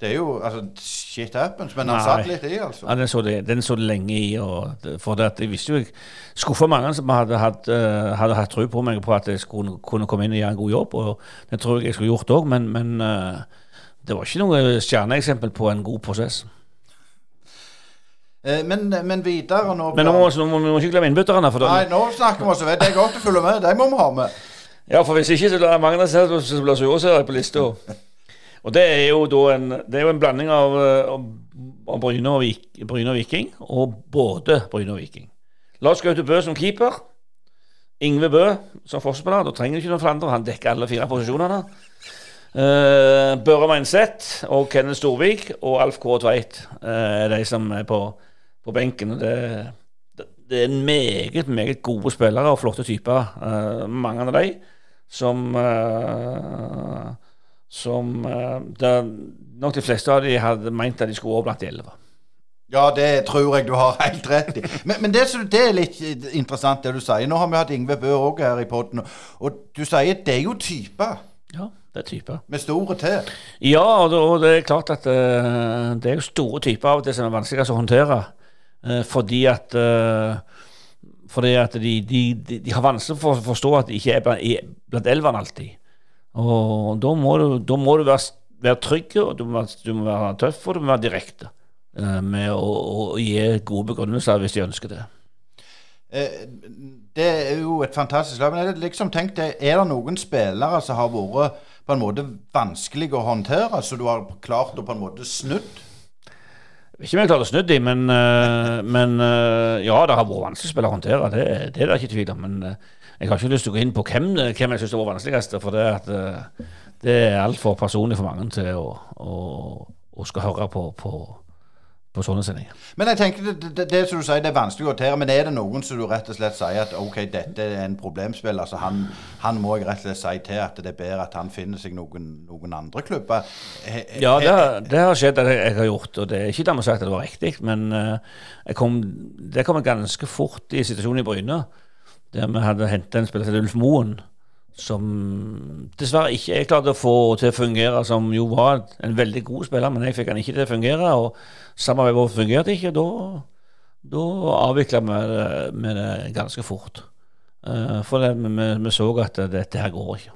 det er jo altså, Shit happens. Men han Nei. satt litt i, altså. Ja, den så, det, den så det lenge i. Og for det, jeg visste jo jeg skuffa mange som hadde, hatt, uh, hadde hatt tro på meg på at jeg skulle kunne komme inn og gjøre en god jobb. Og det tror jeg jeg skulle gjort òg, men, men uh, det var ikke noe stjerneeksempel på en god prosess. Eh, men, men, videre nå Men nå må, må, må ikke glemme innbytterne. Nei, nå snakker vi også. Det er godt å følge med. De må vi ha med. Ja, for hvis ikke så blir det mange som blir sure på lista. Og det er jo da en, det er jo en blanding av, av, av Bryne, og Vik, Bryne og Viking, og både Bryne og Viking. Lars Gaute Bø som keeper. Ingve Bø som forsvarsspiller. Da trenger du ikke noen flere. Han dekker alle fire posisjonene. Uh, Børre Meinseth og Kenneth Storvik og Alf K. Tveit uh, er de som er på på benken. Det, det, er meget, meget gode spillere og flotte typer, uh, mange av dem, som uh, Som uh, det, nok de fleste av dem hadde meint at de skulle over blant de elleve. Ja, det tror jeg du har helt rett i. Men, men det, det, er litt interessant det du sier. Nå har vi hatt Ingve Bø òg her i poden. Og du sier det er jo typer. Ja, det er typer. Med store T? Ja, og det, og det er klart at det, det er jo store typer av det som er vanskeligst å håndtere. Eh, fordi at eh, fordi at de, de, de, de har vanskelig for å forstå at de ikke er blant, blant elvene alltid. Og da må du, da må du være, være trygg, og du må, du må, være tøff, og du må være direkte uh, med å, å, gi gode begrunnelser hvis de ønsker det. det er jo et fantastisk lag. Men jeg liksom tenkte, er det noen spillere som har vært på en måte vanskelig å håndtere, så du har klart å på en måte snudd? Ikke om jeg klarer å snu dem, men, uh, men uh, ja, det har vært vanskelig spill å håndtere. Det, det, er det ikke tvil om. Men uh, jeg har ikke lyst til å gå inn på hvem, hvem jeg syns var vanskeligst. For det, at, det er altfor personlig for mange til å, å, å skal høre på, på på sånne sendinger. Men jeg tenker, det, det, det, som du sier, det er vanskelig å håndtere. Men er det noen som du rett og slett sier at ok, dette er en problemspiller, altså han, han, må jeg rett og slett si til at det er bedre at han finner seg noen, noen andre klubber? He, ja, det har, det har, skjedd at jeg, jeg, har gjort, og det er ikke dermed sagt at det var riktig. Men uh, kom, det kom ganske fort i situasjonen i Bryne, der vi hadde hentet en spiller til Ulf Moen som dessverre ikke jeg klarte å få til å fungere, som jo var en veldig god spiller, men jeg fikk han ikke til å fungere. og Samarbeidet vårt fungerte ikke. Da, da avvikla vi det, det ganske fort. Uh, for det, vi, vi, så at dette her går ikke.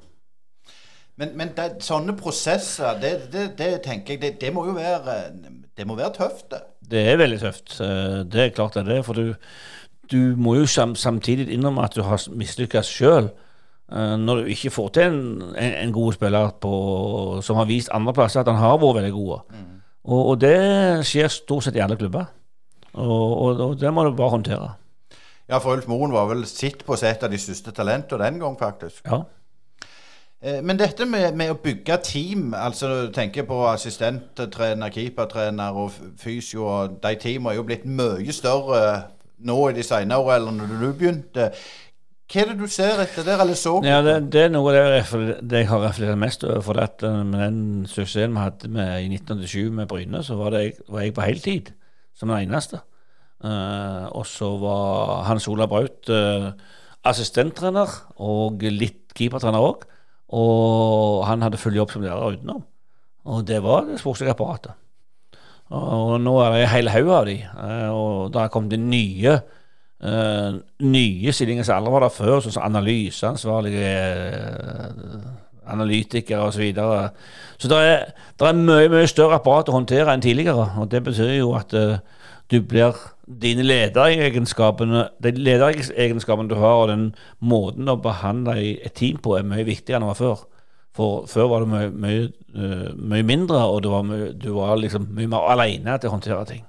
Men, men det, sånne prosesser, det, det, det tenker jeg, det, det, må jo være, det må være tøft, det. Det er veldig tøft. Eh, det er klart det er det. For du, du må jo samtidig innrømme at du har mislykkes sjøl. Eh, når du ikke får til en, en, en god spiller på, som har vist andre plasser at han har vært veldig god. Mm. Og, og, det skjer stort sett i alle klubber. Og, og, og det må du bare håndtere. Ja, for Ulf Moen var vel sitt på seg et av de største talentene den gang, faktisk. Ja. Eh, men dette med, med, å bygge team, altså tenker på assistenttrener, keepertrener og fysio, og de teamene er jo blitt mye større nå i de senere årene enn når du begynte. Hva er det du ser etter der, eller så? Ja, det, det, er noe av det, jeg har reflektert mest over. For at eh, med den suksessen vi hadde med, i 1987 med Bryne, så var, det, var jeg på heltid som den eneste. Uh, og så var Hans Ola Braut uh, assistenttrener og litt keepertrener òg. Og han hadde full jobb som lærer utenom. Og det var det sportslige apparatet. Og nå er det en hel haug av de, uh, og det har kommet nye uh, nye stillinger som aldri var der før, sånn som analyseansvarlige uh, analytikere osv. Så, videre. så det er, er mye mye større apparat å håndtere enn tidligere. og Det betyr jo at uh, du blir dine lederegenskapene, de lederegenskapene du har, og den måten å behandle et team på, er mye viktigere enn det var før. For før var det mye, mye, mye mindre, og du var, mye, du var liksom mye mer alene til å håndtere ting.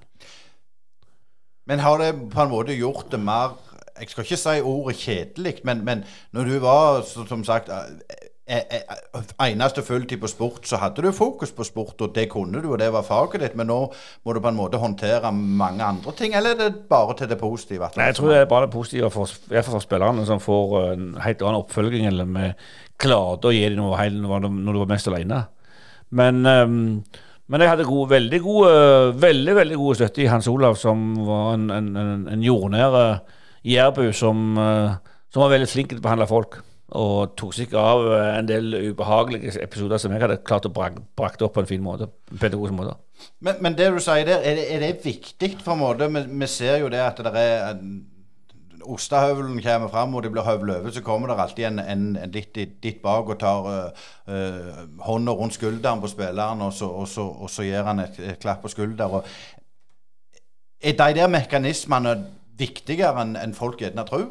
Men har det på en måte gjort det mer Jeg skal ikke si ordet kjedelig, men, men når du var, som sagt eneste fulltid på sport, så hadde du fokus på sport, og det kunne du, og det var faget ditt. Men nå må du på en måte håndtere mange andre ting, eller er det bare til det positive? Nei, jeg tror det er bare det positive for, for spillerne, som får en helt annen oppfølging, eller vi klarte å gi dem noe helt når du var mest alene. Men, um, men jeg hadde gode, veldig gode veldig, veldig gode støtte i Hans Olav, som var en, en, en, en jordnær jærbu som, uh, som var veldig flink til å behandle folk og tok seg av eh, en del ubehagelige episoder som jeg hadde klart å brak, brakte opp på en fin måte. pedagogisk måte. Men, men, det du sier der, er det, er det viktig for en måte? Vi, vi, ser jo det at det er ostehøvelen kommer fram og det blir høvlet over, så kommer det alltid en, en, en litt dit bak og tar uh, uh, hånda rundt skulderen på spilleren, og så, og så, og så gir han et, et, klapp på skulderen. Er de der mekanismene viktigere enn en folk gjerne tror?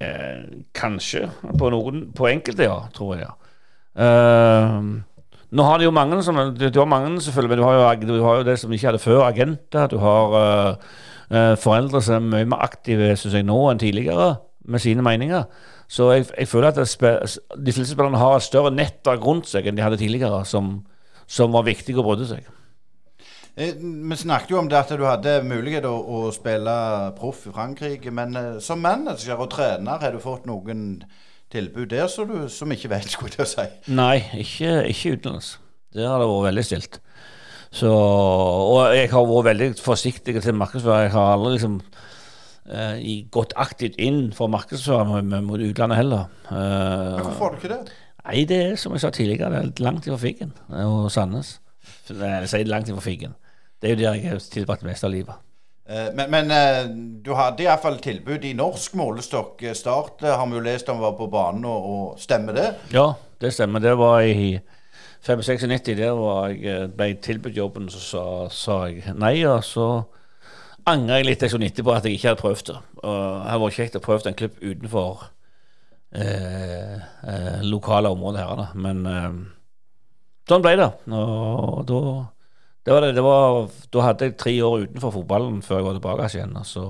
Eh, kanskje. På, noen, på enkelte, ja. Tror jeg. Eh, nå har de jo mange som Du, du har mange selvfølgelig, men du har, jo, du har jo det som ikke hadde før, agenter. Du har uh, foreldre som er mye mer aktive synes jeg, nå enn tidligere med sine meninger. Så jeg, jeg føler at de fleste spillerne har et større nettverk rundt seg enn de hadde tidligere, som, som var viktig å bryte seg. Eh, vi snakket jo om det at du hadde mulighet å, å spille proff i Frankrike. Men eh, som manager og trener, har du fått noen tilbud der som du som ikke vet, skulle jeg si? Nei, ikke, ikke utenlands. Det har det vært veldig stilt. Så, og jeg har vært veldig forsiktig til markedsføring. Jeg har aldri liksom eh, gått aktivt inn for markedsføring mot utlandet heller. Eh, Hvorfor har du ikke det? Nei, det er som jeg sa tidligere, det er langt ifra Figgen og Sandnes. Jeg sier langt ifra Figgen. Det er jo der jeg har tilbrakt mest av livet. Eh, men, men eh, du hadde iallfall tilbud i norsk målestokk. Start eh, har vi jo lest om var på banen, og, og stemmer det? Ja, det stemmer. Det var i 95 Der var jeg, ble tilbudt jobben, så sa, sa, jeg nei. Og så angrer jeg litt sånn etterpå at jeg ikke hadde prøvd det. Og det hadde vært kjekt å prøve en klubb utenfor eh, eh, lokale områder her. da. Men eh, sånn ble det. Og da det var det, det var, Da hadde jeg tre år utenfor fotballen før jeg var tilbake igjen. Og så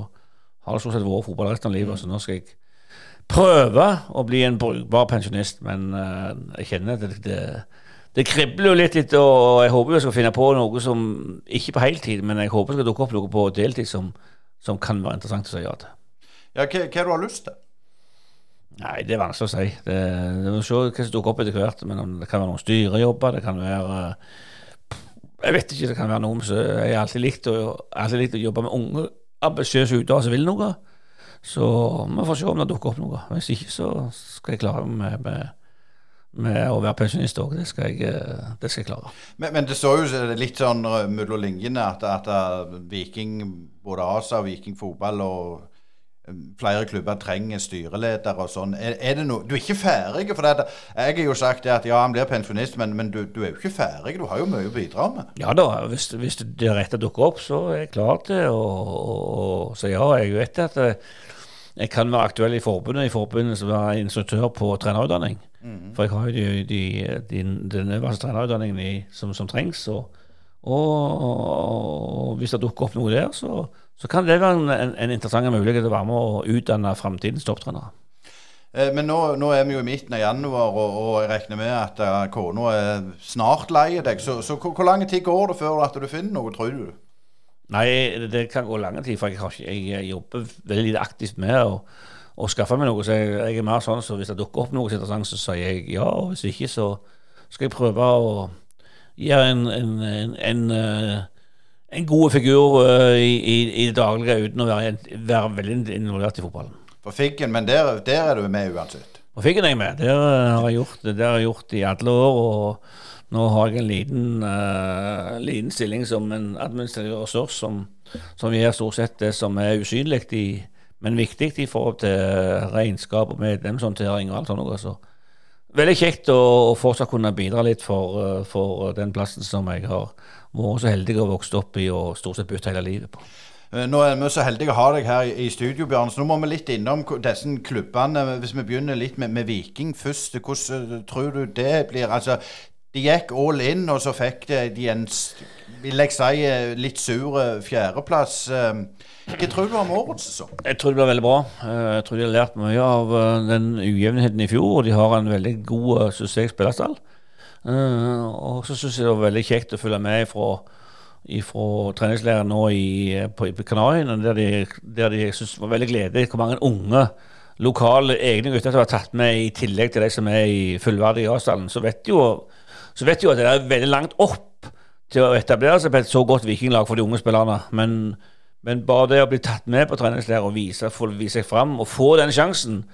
har det stort sett vært fotball resten av livet, så nå skal jeg prøve å bli en brukbar pensjonist. Men uh, jeg kjenner at det, det, det, kribler jo litt, litt, og jeg håper jeg skal finne på noe som Ikke på heltid, men jeg håper det skal dukke opp noe på deltid som, som kan være interessant å si ja til. Ja, hva, hva du har lyst til? Nei, det er vanskelig å si. Det, det må se hva som dukker opp etter hvert. Men det kan være noen styrejobber, det kan være jeg vet ikke, det kan være noe så Jeg har alltid likt å, alltid likt å jobbe med unge, ambisiøse utøvere som vil noe. Så vi får se om det dukker opp noe. Hvis ikke, så skal jeg klare med, med, med å være pensjonist òg. Det, skal jeg, det skal jeg klare. Men, men det står jo litt sånn mellom linjene at, at, Viking, både ASA, Viking fotball og flere klubber trenger styreleder og sånn. Er, er, det noe Du er ikke ferdig? For det, jeg har jo sagt at ja, han blir pensjonist, men, men du, du, er jo ikke ferdig. Du har jo mye å bidra med. Ja da, hvis, hvis det rette dukker opp, så er jeg klar til å si ja. Jeg vet at eh, jeg kan være aktuell i forbundet i forbundet som er instruktør på trenerutdanning. Mm. For jeg har jo de, de, de, den øverste trenerutdanningen som, som, trengs. Og, og, og, hvis det dukker opp noe der, så så kan det være en, en, en interessant mulighet til å være med å utdanne framtidens topptrenere. Eh, men nå, nå, er vi jo i midten av januar, og, og jeg regner med at uh, kona er snart lei deg. Så, så hvor, hvor, lang tid går det før at du finner noe, tror du? Nei, det kan gå lang tid, for jeg, ikke, jeg jobber veldig aktivt med å, å skaffe meg noe. Så jeg, jeg, er mer sånn så hvis det dukker opp noe interessant, så sier jeg ja. Og hvis ikke, så skal jeg prøve å gjøre en, en, en, en uh, en god figur uh, i, i, i, det daglige uten å være, være veldig involvert i fotballen. På Figgen, men der, der, er du med uansett? På Figgen er jeg med. Der har jeg gjort det har jeg gjort i alle år. og Nå har jeg en liten, uh, liten stilling som en administrativ ressurs som, som gjør stort sett det som er usynlig, men viktig i forhold til regnskap og medlemshåndtering og alt sånt. Også. så. Veldig kjekt å, å fortsatt kunne bidra litt for, uh, for den plassen som jeg har vært så heldig å vokse opp i og stort sett bytte hele livet på. Eh, nå er vi så heldige å ha deg her i studio, Bjørn. Så nå må vi litt innom disse klubbene. Hvis vi begynner litt med, med Viking først. Hvordan eh, tror du det blir? Altså, de gikk all in, og så fikk de en vil jeg si, eh, litt sur fjerdeplass. Hva tror du om årets sesong? Jeg tror det blir veldig bra. Jeg tror de har lært mye av den ujevnheten i fjor. Og de har en veldig god suksess spillerstall. Uh, og så syns jeg det var veldig kjekt å følge med fra, fra treningsleiren nå i, på, på Kanariøyene, der de, der de synes var veldig gledelig hvor mange unge lokale egne gutter som var tatt med, i tillegg til de som er i fullverdig avstand. Så vet jo så vet jo at det er veldig langt opp til å etablere seg på et så godt vikinglag for de unge spillerne. Men, men bare det å bli tatt med på treningsleir og vise, få vise seg fram og få den sjansen,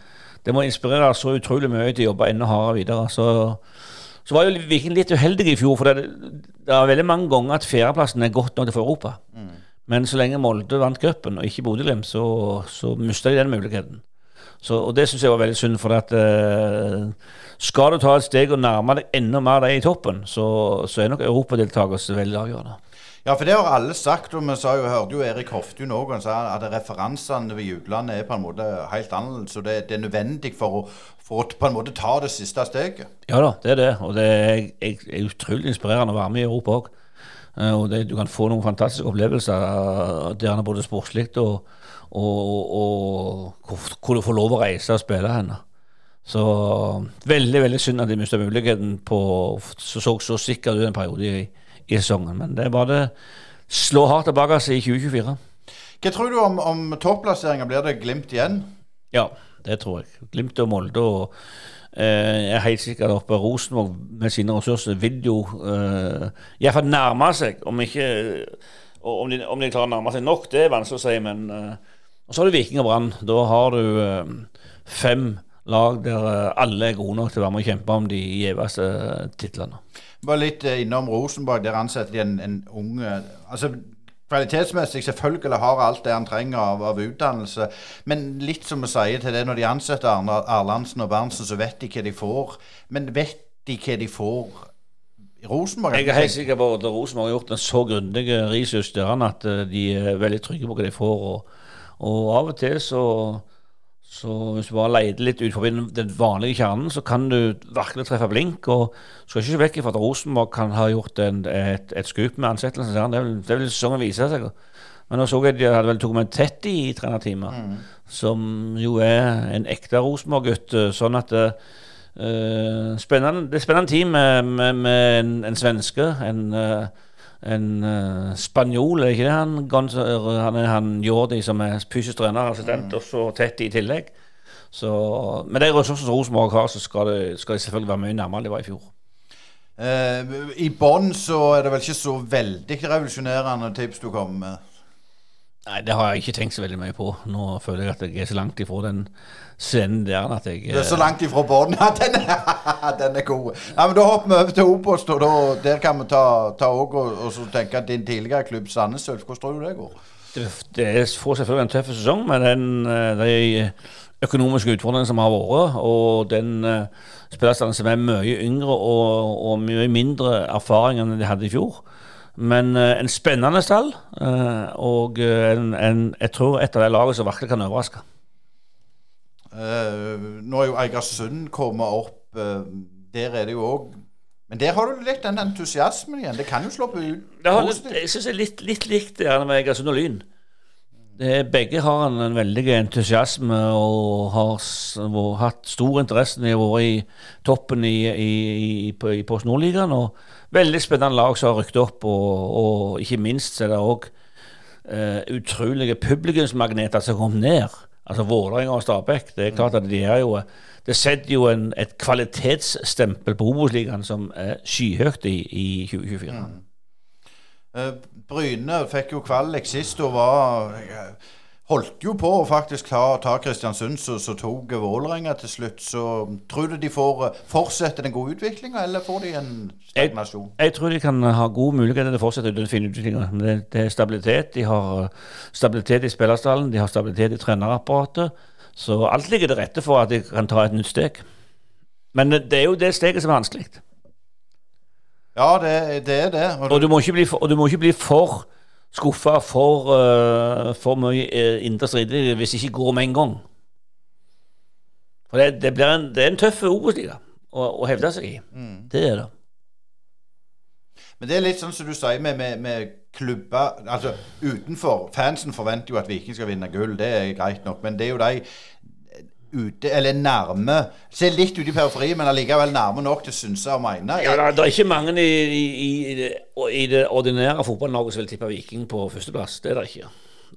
det må inspirere så utrolig mye til å jobbe enda hardere videre. Så så var jo Viking litt uheldig i fjor, for det, det er veldig mange ganger at fjerdeplassen er godt nok for Europa. Mm. Men så lenge Molde vant cupen, og ikke Bodø-Glimt, så, så mista de den muligheten. Så, og Det syns jeg var veldig synd, for at uh, skal du ta et steg og nærme deg enda mer de i toppen, så, så er nok europadeltakelse veldig avgjørende. Ja, for det har alle sagt, og vi sa jo, hørte jo Erik Hoftun òg, han sa at referansene ved utlandet er på en måte helt annerledes. Og det, det, er nødvendig for å, for å på en måte ta det siste steget. Ja da, det er det. Og det er, er utrolig inspirerende å være med i Europa òg. Eh, og det, du kan få noen fantastiske opplevelser der han er både sportslig og, og, og, hvor du får lov å reise og spille henne. Så veldig veldig synd at de mista muligheten på så, så, så sikker ut en periode i i sesongen. Men det er bare slå hardt tilbake i 2024. Hva tror du om, om topplasseringa? Blir det Glimt igjen? Ja, det tror jeg. Glimt og Molde. og eh, Jeg er helt sikker oppe Rosenborg med sine ressurser vil jo eh, iallfall nærme seg, om ikke om de, om de, klarer å nærme seg nok, det er vanskelig å si. Men eh, og så har du Viking og Brann. Da har du eh, fem lag der eh, alle er gode nok til å være med og kjempe om de gjeveste titlene. Bare litt eh, innom Rosenborg. Der ansetter de en, en ung altså Kvalitetsmessig selvfølgelig har alt det han trenger av, av, utdannelse. Men litt som vi sier til det, når de ansetter Arne, Arlandsen og Berntsen, så vet de hva de får. Men vet de hva de får i Rosenborg? Jeg er helt sikker på at Rosenborg har gjort en så grundig research der at eh, de er veldig trygge på hva de får. Og, og av og til så så hvis du bare leter litt ut forbi den vanlige kjernen, så kan du virkelig treffe blink. Og skal ikke se vekk fra at Rosenborg kan ha gjort en, et, et skup med ansettelsen. Det vil, det vil sesongen vise seg. Men nå så jeg de hadde vel tatt med Tetti i trenerteamet, mm. som jo er en ekte Rosenborg-gutt. Sånn at uh, spennende, Det er spennende team med, med, med en, en, svenske. en uh, en uh, spanjol, er ikke det han? Han han Jordi som er fysisk trener, assistent, mm. og så tett i tillegg. Så, med de ressursene som Rosenborg har, så skal det, skal de selvfølgelig være mye nærmere enn det var i fjor. Uh, I bånn så er det vel ikke så veldig revolusjonerende tips du kommer med? Nei, det har jeg ikke tenkt så veldig mye på. Nå føler jeg at jeg er så langt ifra den scenen der at jeg Du er så langt ifra bånn at den, <laughs> den, er god. Ja, men Da hopper vi over til Obos, der kan vi ta, ta og, og, så tenke at din tidligere klubb Sandnes Ulf, hvordan tror du det går? det, det får selvfølgelig en tøff sesong med den, de økonomiske utfordringene som har vært, og den spillerstanden som er mye yngre og, og, mye mindre erfaring enn de hadde i fjor. Men en spennende stall, og en, en, jeg tror et av de lagene som virkelig kan overraske. Uh, nå er jo Eigersund kommet opp. Uh, der er det jo òg Men der har du litt den entusiasmen igjen. Det kan jo slå på ut. Jeg syns det er litt, litt likt det med Eigersund og Lyn. Det, begge har en, en, veldig entusiasme og har, har hatt stor interesse når de har vært i toppen i, i, i, i Post Nordligaen. Veldig spennende lag som har rykket opp, og, og, ikke minst er det òg uh, utrolige publikumsmagneter som kom ned. Altså Vålerenga og Stabæk. Det er klart at de er jo Det setter jo en, et kvalitetsstempel på Obos-ligaen som er skyhøyt i, i 2024. Mm. Uh, Bryne fikk jo kvalik sist og var holdt jo på å faktisk ta, ta Kristiansund, så, så tok Vålerenga til slutt. Så tror du de får eh, fortsette den gode utviklinga, eller får de en stagnasjon? Jeg, jeg, tror de kan ha gode muligheter til å fortsette den fine utviklinga. Det, det, er stabilitet. De har eh, stabilitet i spillerstallen, de har stabilitet i trenerapparatet. Så alt ligger til rette for at de kan ta et nytt steg. Men det er jo det steget som er vanskelig. Ja, det, det, er det. Og, og, du bli og du må ikke bli for skuffa for, uh, for mye uh, indre stridigheter hvis det ikke går med en gang. For det, det, en, det er en tøff Obos-liga å, å, hevde seg i. Mm. Det er det. Men det er litt sånn som du sier med, med, med klubber Altså utenfor Fansen forventer jo at Viking skal vinne gull, det er greit nok. Men det er jo de ute, eller nærme Se litt ute i periferien, men allikevel nærme nok til å synse og mene. Ja, det er ikke mange i, i, i, det, i det, ordinære fotball-Norge som vil tippe Viking på førsteplass. Det er det ikke.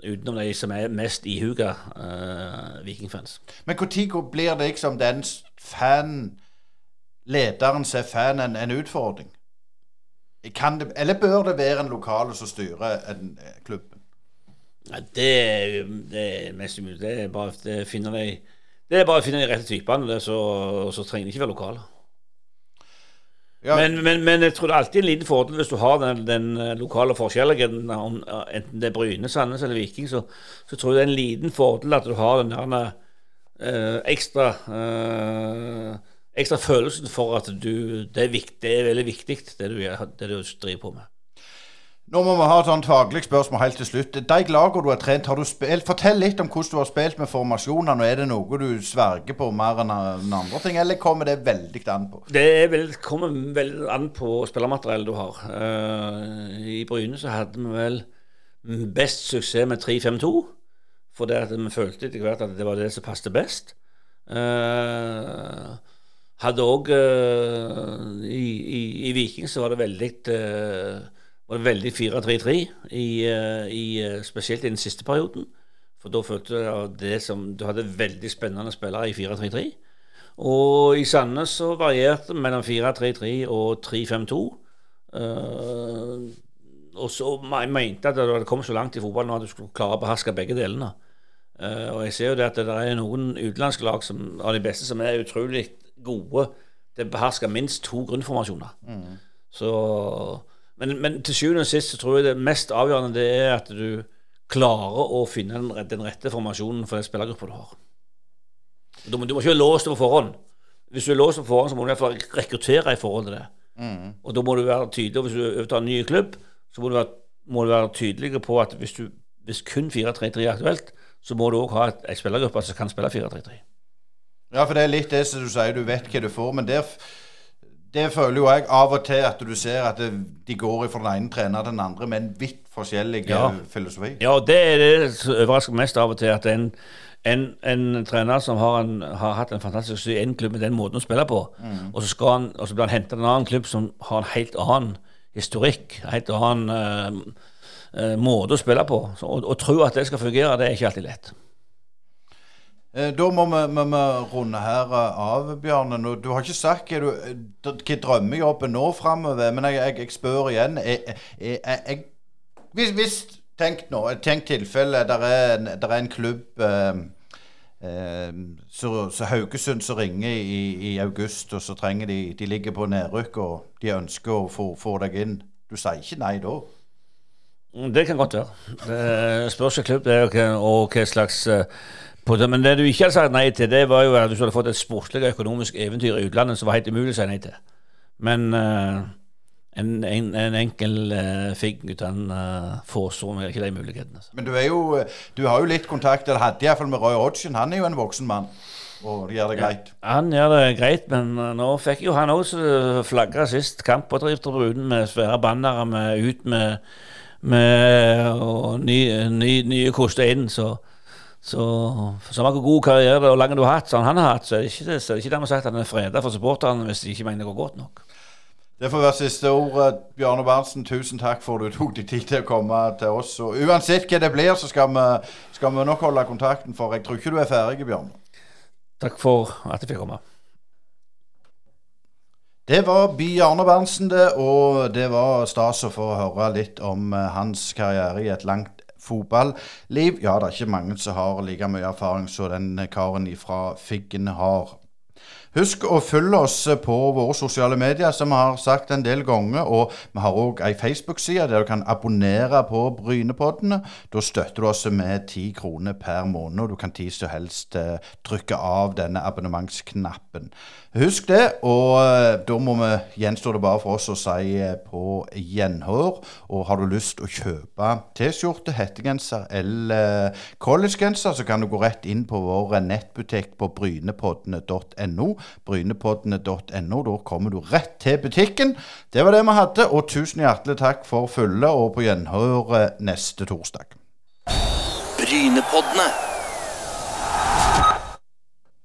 Utenom de som er mest ihuga uh, vikingfans. Men når blir det liksom den fan Lederen ser fan en, en utfordring? Det, eller bør det være en lokal som styrer en, eh, klubben? Ja, det, det er mest umulig. Det er bare å finne de det er bare å finne de rette typene, så, så trenger de ikke være lokale. Ja. Men, men, men, jeg tror det er alltid en liten fordel hvis du har den, den eh, lokale forskjellen, enten det er Bryne, Sandnes eller Viking, så, så, tror jeg det er en liten fordel at du har den der eh, ekstra eh, ekstra følelsen for at du, det, er viktig, det er veldig viktig, det du, det du driver på med. Nå må vi ha et sånt faglig spørsmål helt til slutt. De lagene du har trent, har du spilt, Fortell litt om hvordan du har spilt med formasjonene. Er det noe du sverger på mer enn andre ting, eller kommer det veldig an på? Det vel, kommer veldig an på spillermateriellet du har. Uh, I Bryne så hadde vi vel best suksess med 3-5-2. For det at vi følte etter hvert at det var det som passet best. Uh, hadde òg uh, i, i, i, Viking så var det veldig uh, var det veldig 4-3-3, i, eh, i, eh, spesielt i den siste perioden. For da følte jeg det som Du hadde veldig spennende spillere i 4-3-3. Og i Sandnes så varierte det mellom 4-3-3 og 3-5-2. Uh, eh, og så jeg mente at det hadde kommet så langt i fotballen at du skulle klare å beherske begge delene. Uh, og jeg ser jo det at det er noen utenlandske lag som, av de beste som er utrolig gode til å beherske minst to grunnformasjoner. Mm. Så men, men, til sjuende og sist så tror jeg det mest avgjørende det er at du klarer å finne den, den rette formasjonen for den spillergruppa du har. Du må, du må ikke være låst på forhånd. Hvis du er låst på forhånd, så må du i hvert fall rekruttere i forhold til det. Mm. Og da må du være tydelig. Og hvis du overtar en ny klubb, så må du være, må du være tydelig på at hvis, du, hvis kun 4-3-3 er aktuelt, så må du òg ha ei spillergruppe som kan spille 4-3-3. Ja, for det er litt det som du sier, du vet hva du får. Men der det føler jo jeg av og til at du ser at det, de går fra den ene trener til den andre med en vidt forskjellig ja. filosofi. Ja, det er det som overrasker mest av og til. At en, en, en trener som har, en, har, hatt en fantastisk suksess i én klubb med den måten å spille på, mm. og, så han, og, så blir han hentet til en annen klubb som har en helt annen historikk, en helt annen uh, uh, måte å spille på. Så, og, og tro at det skal fungere, det er ikke alltid lett. Eh, da må vi, må vi runde her eh, av, Bjarne. Du har ikke sagt hva, du, hva drømmejobben nå framover, men jeg, jeg, jeg, spør igjen. Jeg, hvis, hvis Tenk nå, tenk tilfelle der er, der er en klubb eh, eh, så, så, Haugesund som ringer i, i, august, og så trenger de De ligger på nedrykk, og de ønsker å få, få deg inn. Du sier ikke nei da? Det kan godt være. Det spørs hvilken klubb det er, og hva- slags eh, det. Men det du ikke hadde sagt nei til, det var jo at du hadde fått et sportslig og økonomisk eventyr i utlandet som var helt umulig å si nei til. Men uh, en, en, en enkel uh, figg han uh, foreså meg ikke de mulighetene. Så. Men du er jo Du har jo litt kontakt, eller hadde iallfall med Roy Hodgson. Han er jo en voksen mann. Og det gjør det greit. Han gjør det greit, men nå fikk jo han også flagga sist kamp på tribunen med svære bannere med ut med, med og ny, ny, nye koster inn. Så, så så mange god karriere og lang du har hatt, som han har hatt, så er det ikke, så er det ikke dermed sagt at han er freda for supporterne hvis de ikke mener det går godt nok. Det får være siste ord. Bjarne Berntsen, tusen takk for at du tok deg tid til å komme til oss. Og uansett hva det blir, så skal vi, skal vi nok holde kontakten, for jeg tror ikke du er ferdig, Bjørn. Takk for at jeg fikk komme. Det var Bjarne Berntsen, det, og det var stas å få høre litt om eh, hans karriere i et langt fotballiv. Ja, det er ikke mange som har like mye erfaring som den karen fra Figgen har. Husk å følge oss på våre sosiale medier, som vi har sagt en del ganger. Og vi har òg ei Facebook-side der du kan abonnere på Brynepoddene. Da støtter du oss med ti kroner per måned, og du kan tid som helst eh, trykke av denne abonnementsknappen. Husk det, og eh, da må vi gjenstår det bare for oss å si eh, på gjenhør. Og har du lyst å kjøpe T-skjorte, hettegenser eller collegegenser, så kan du gå rett inn på vår nettbutikk på brynepoddene.no. Brynepoddene.no. Da kommer du rett til butikken. Det var det vi hadde, og tusen hjertelig takk for følget, og på gjenhør eh, neste torsdag. Brynepoddene.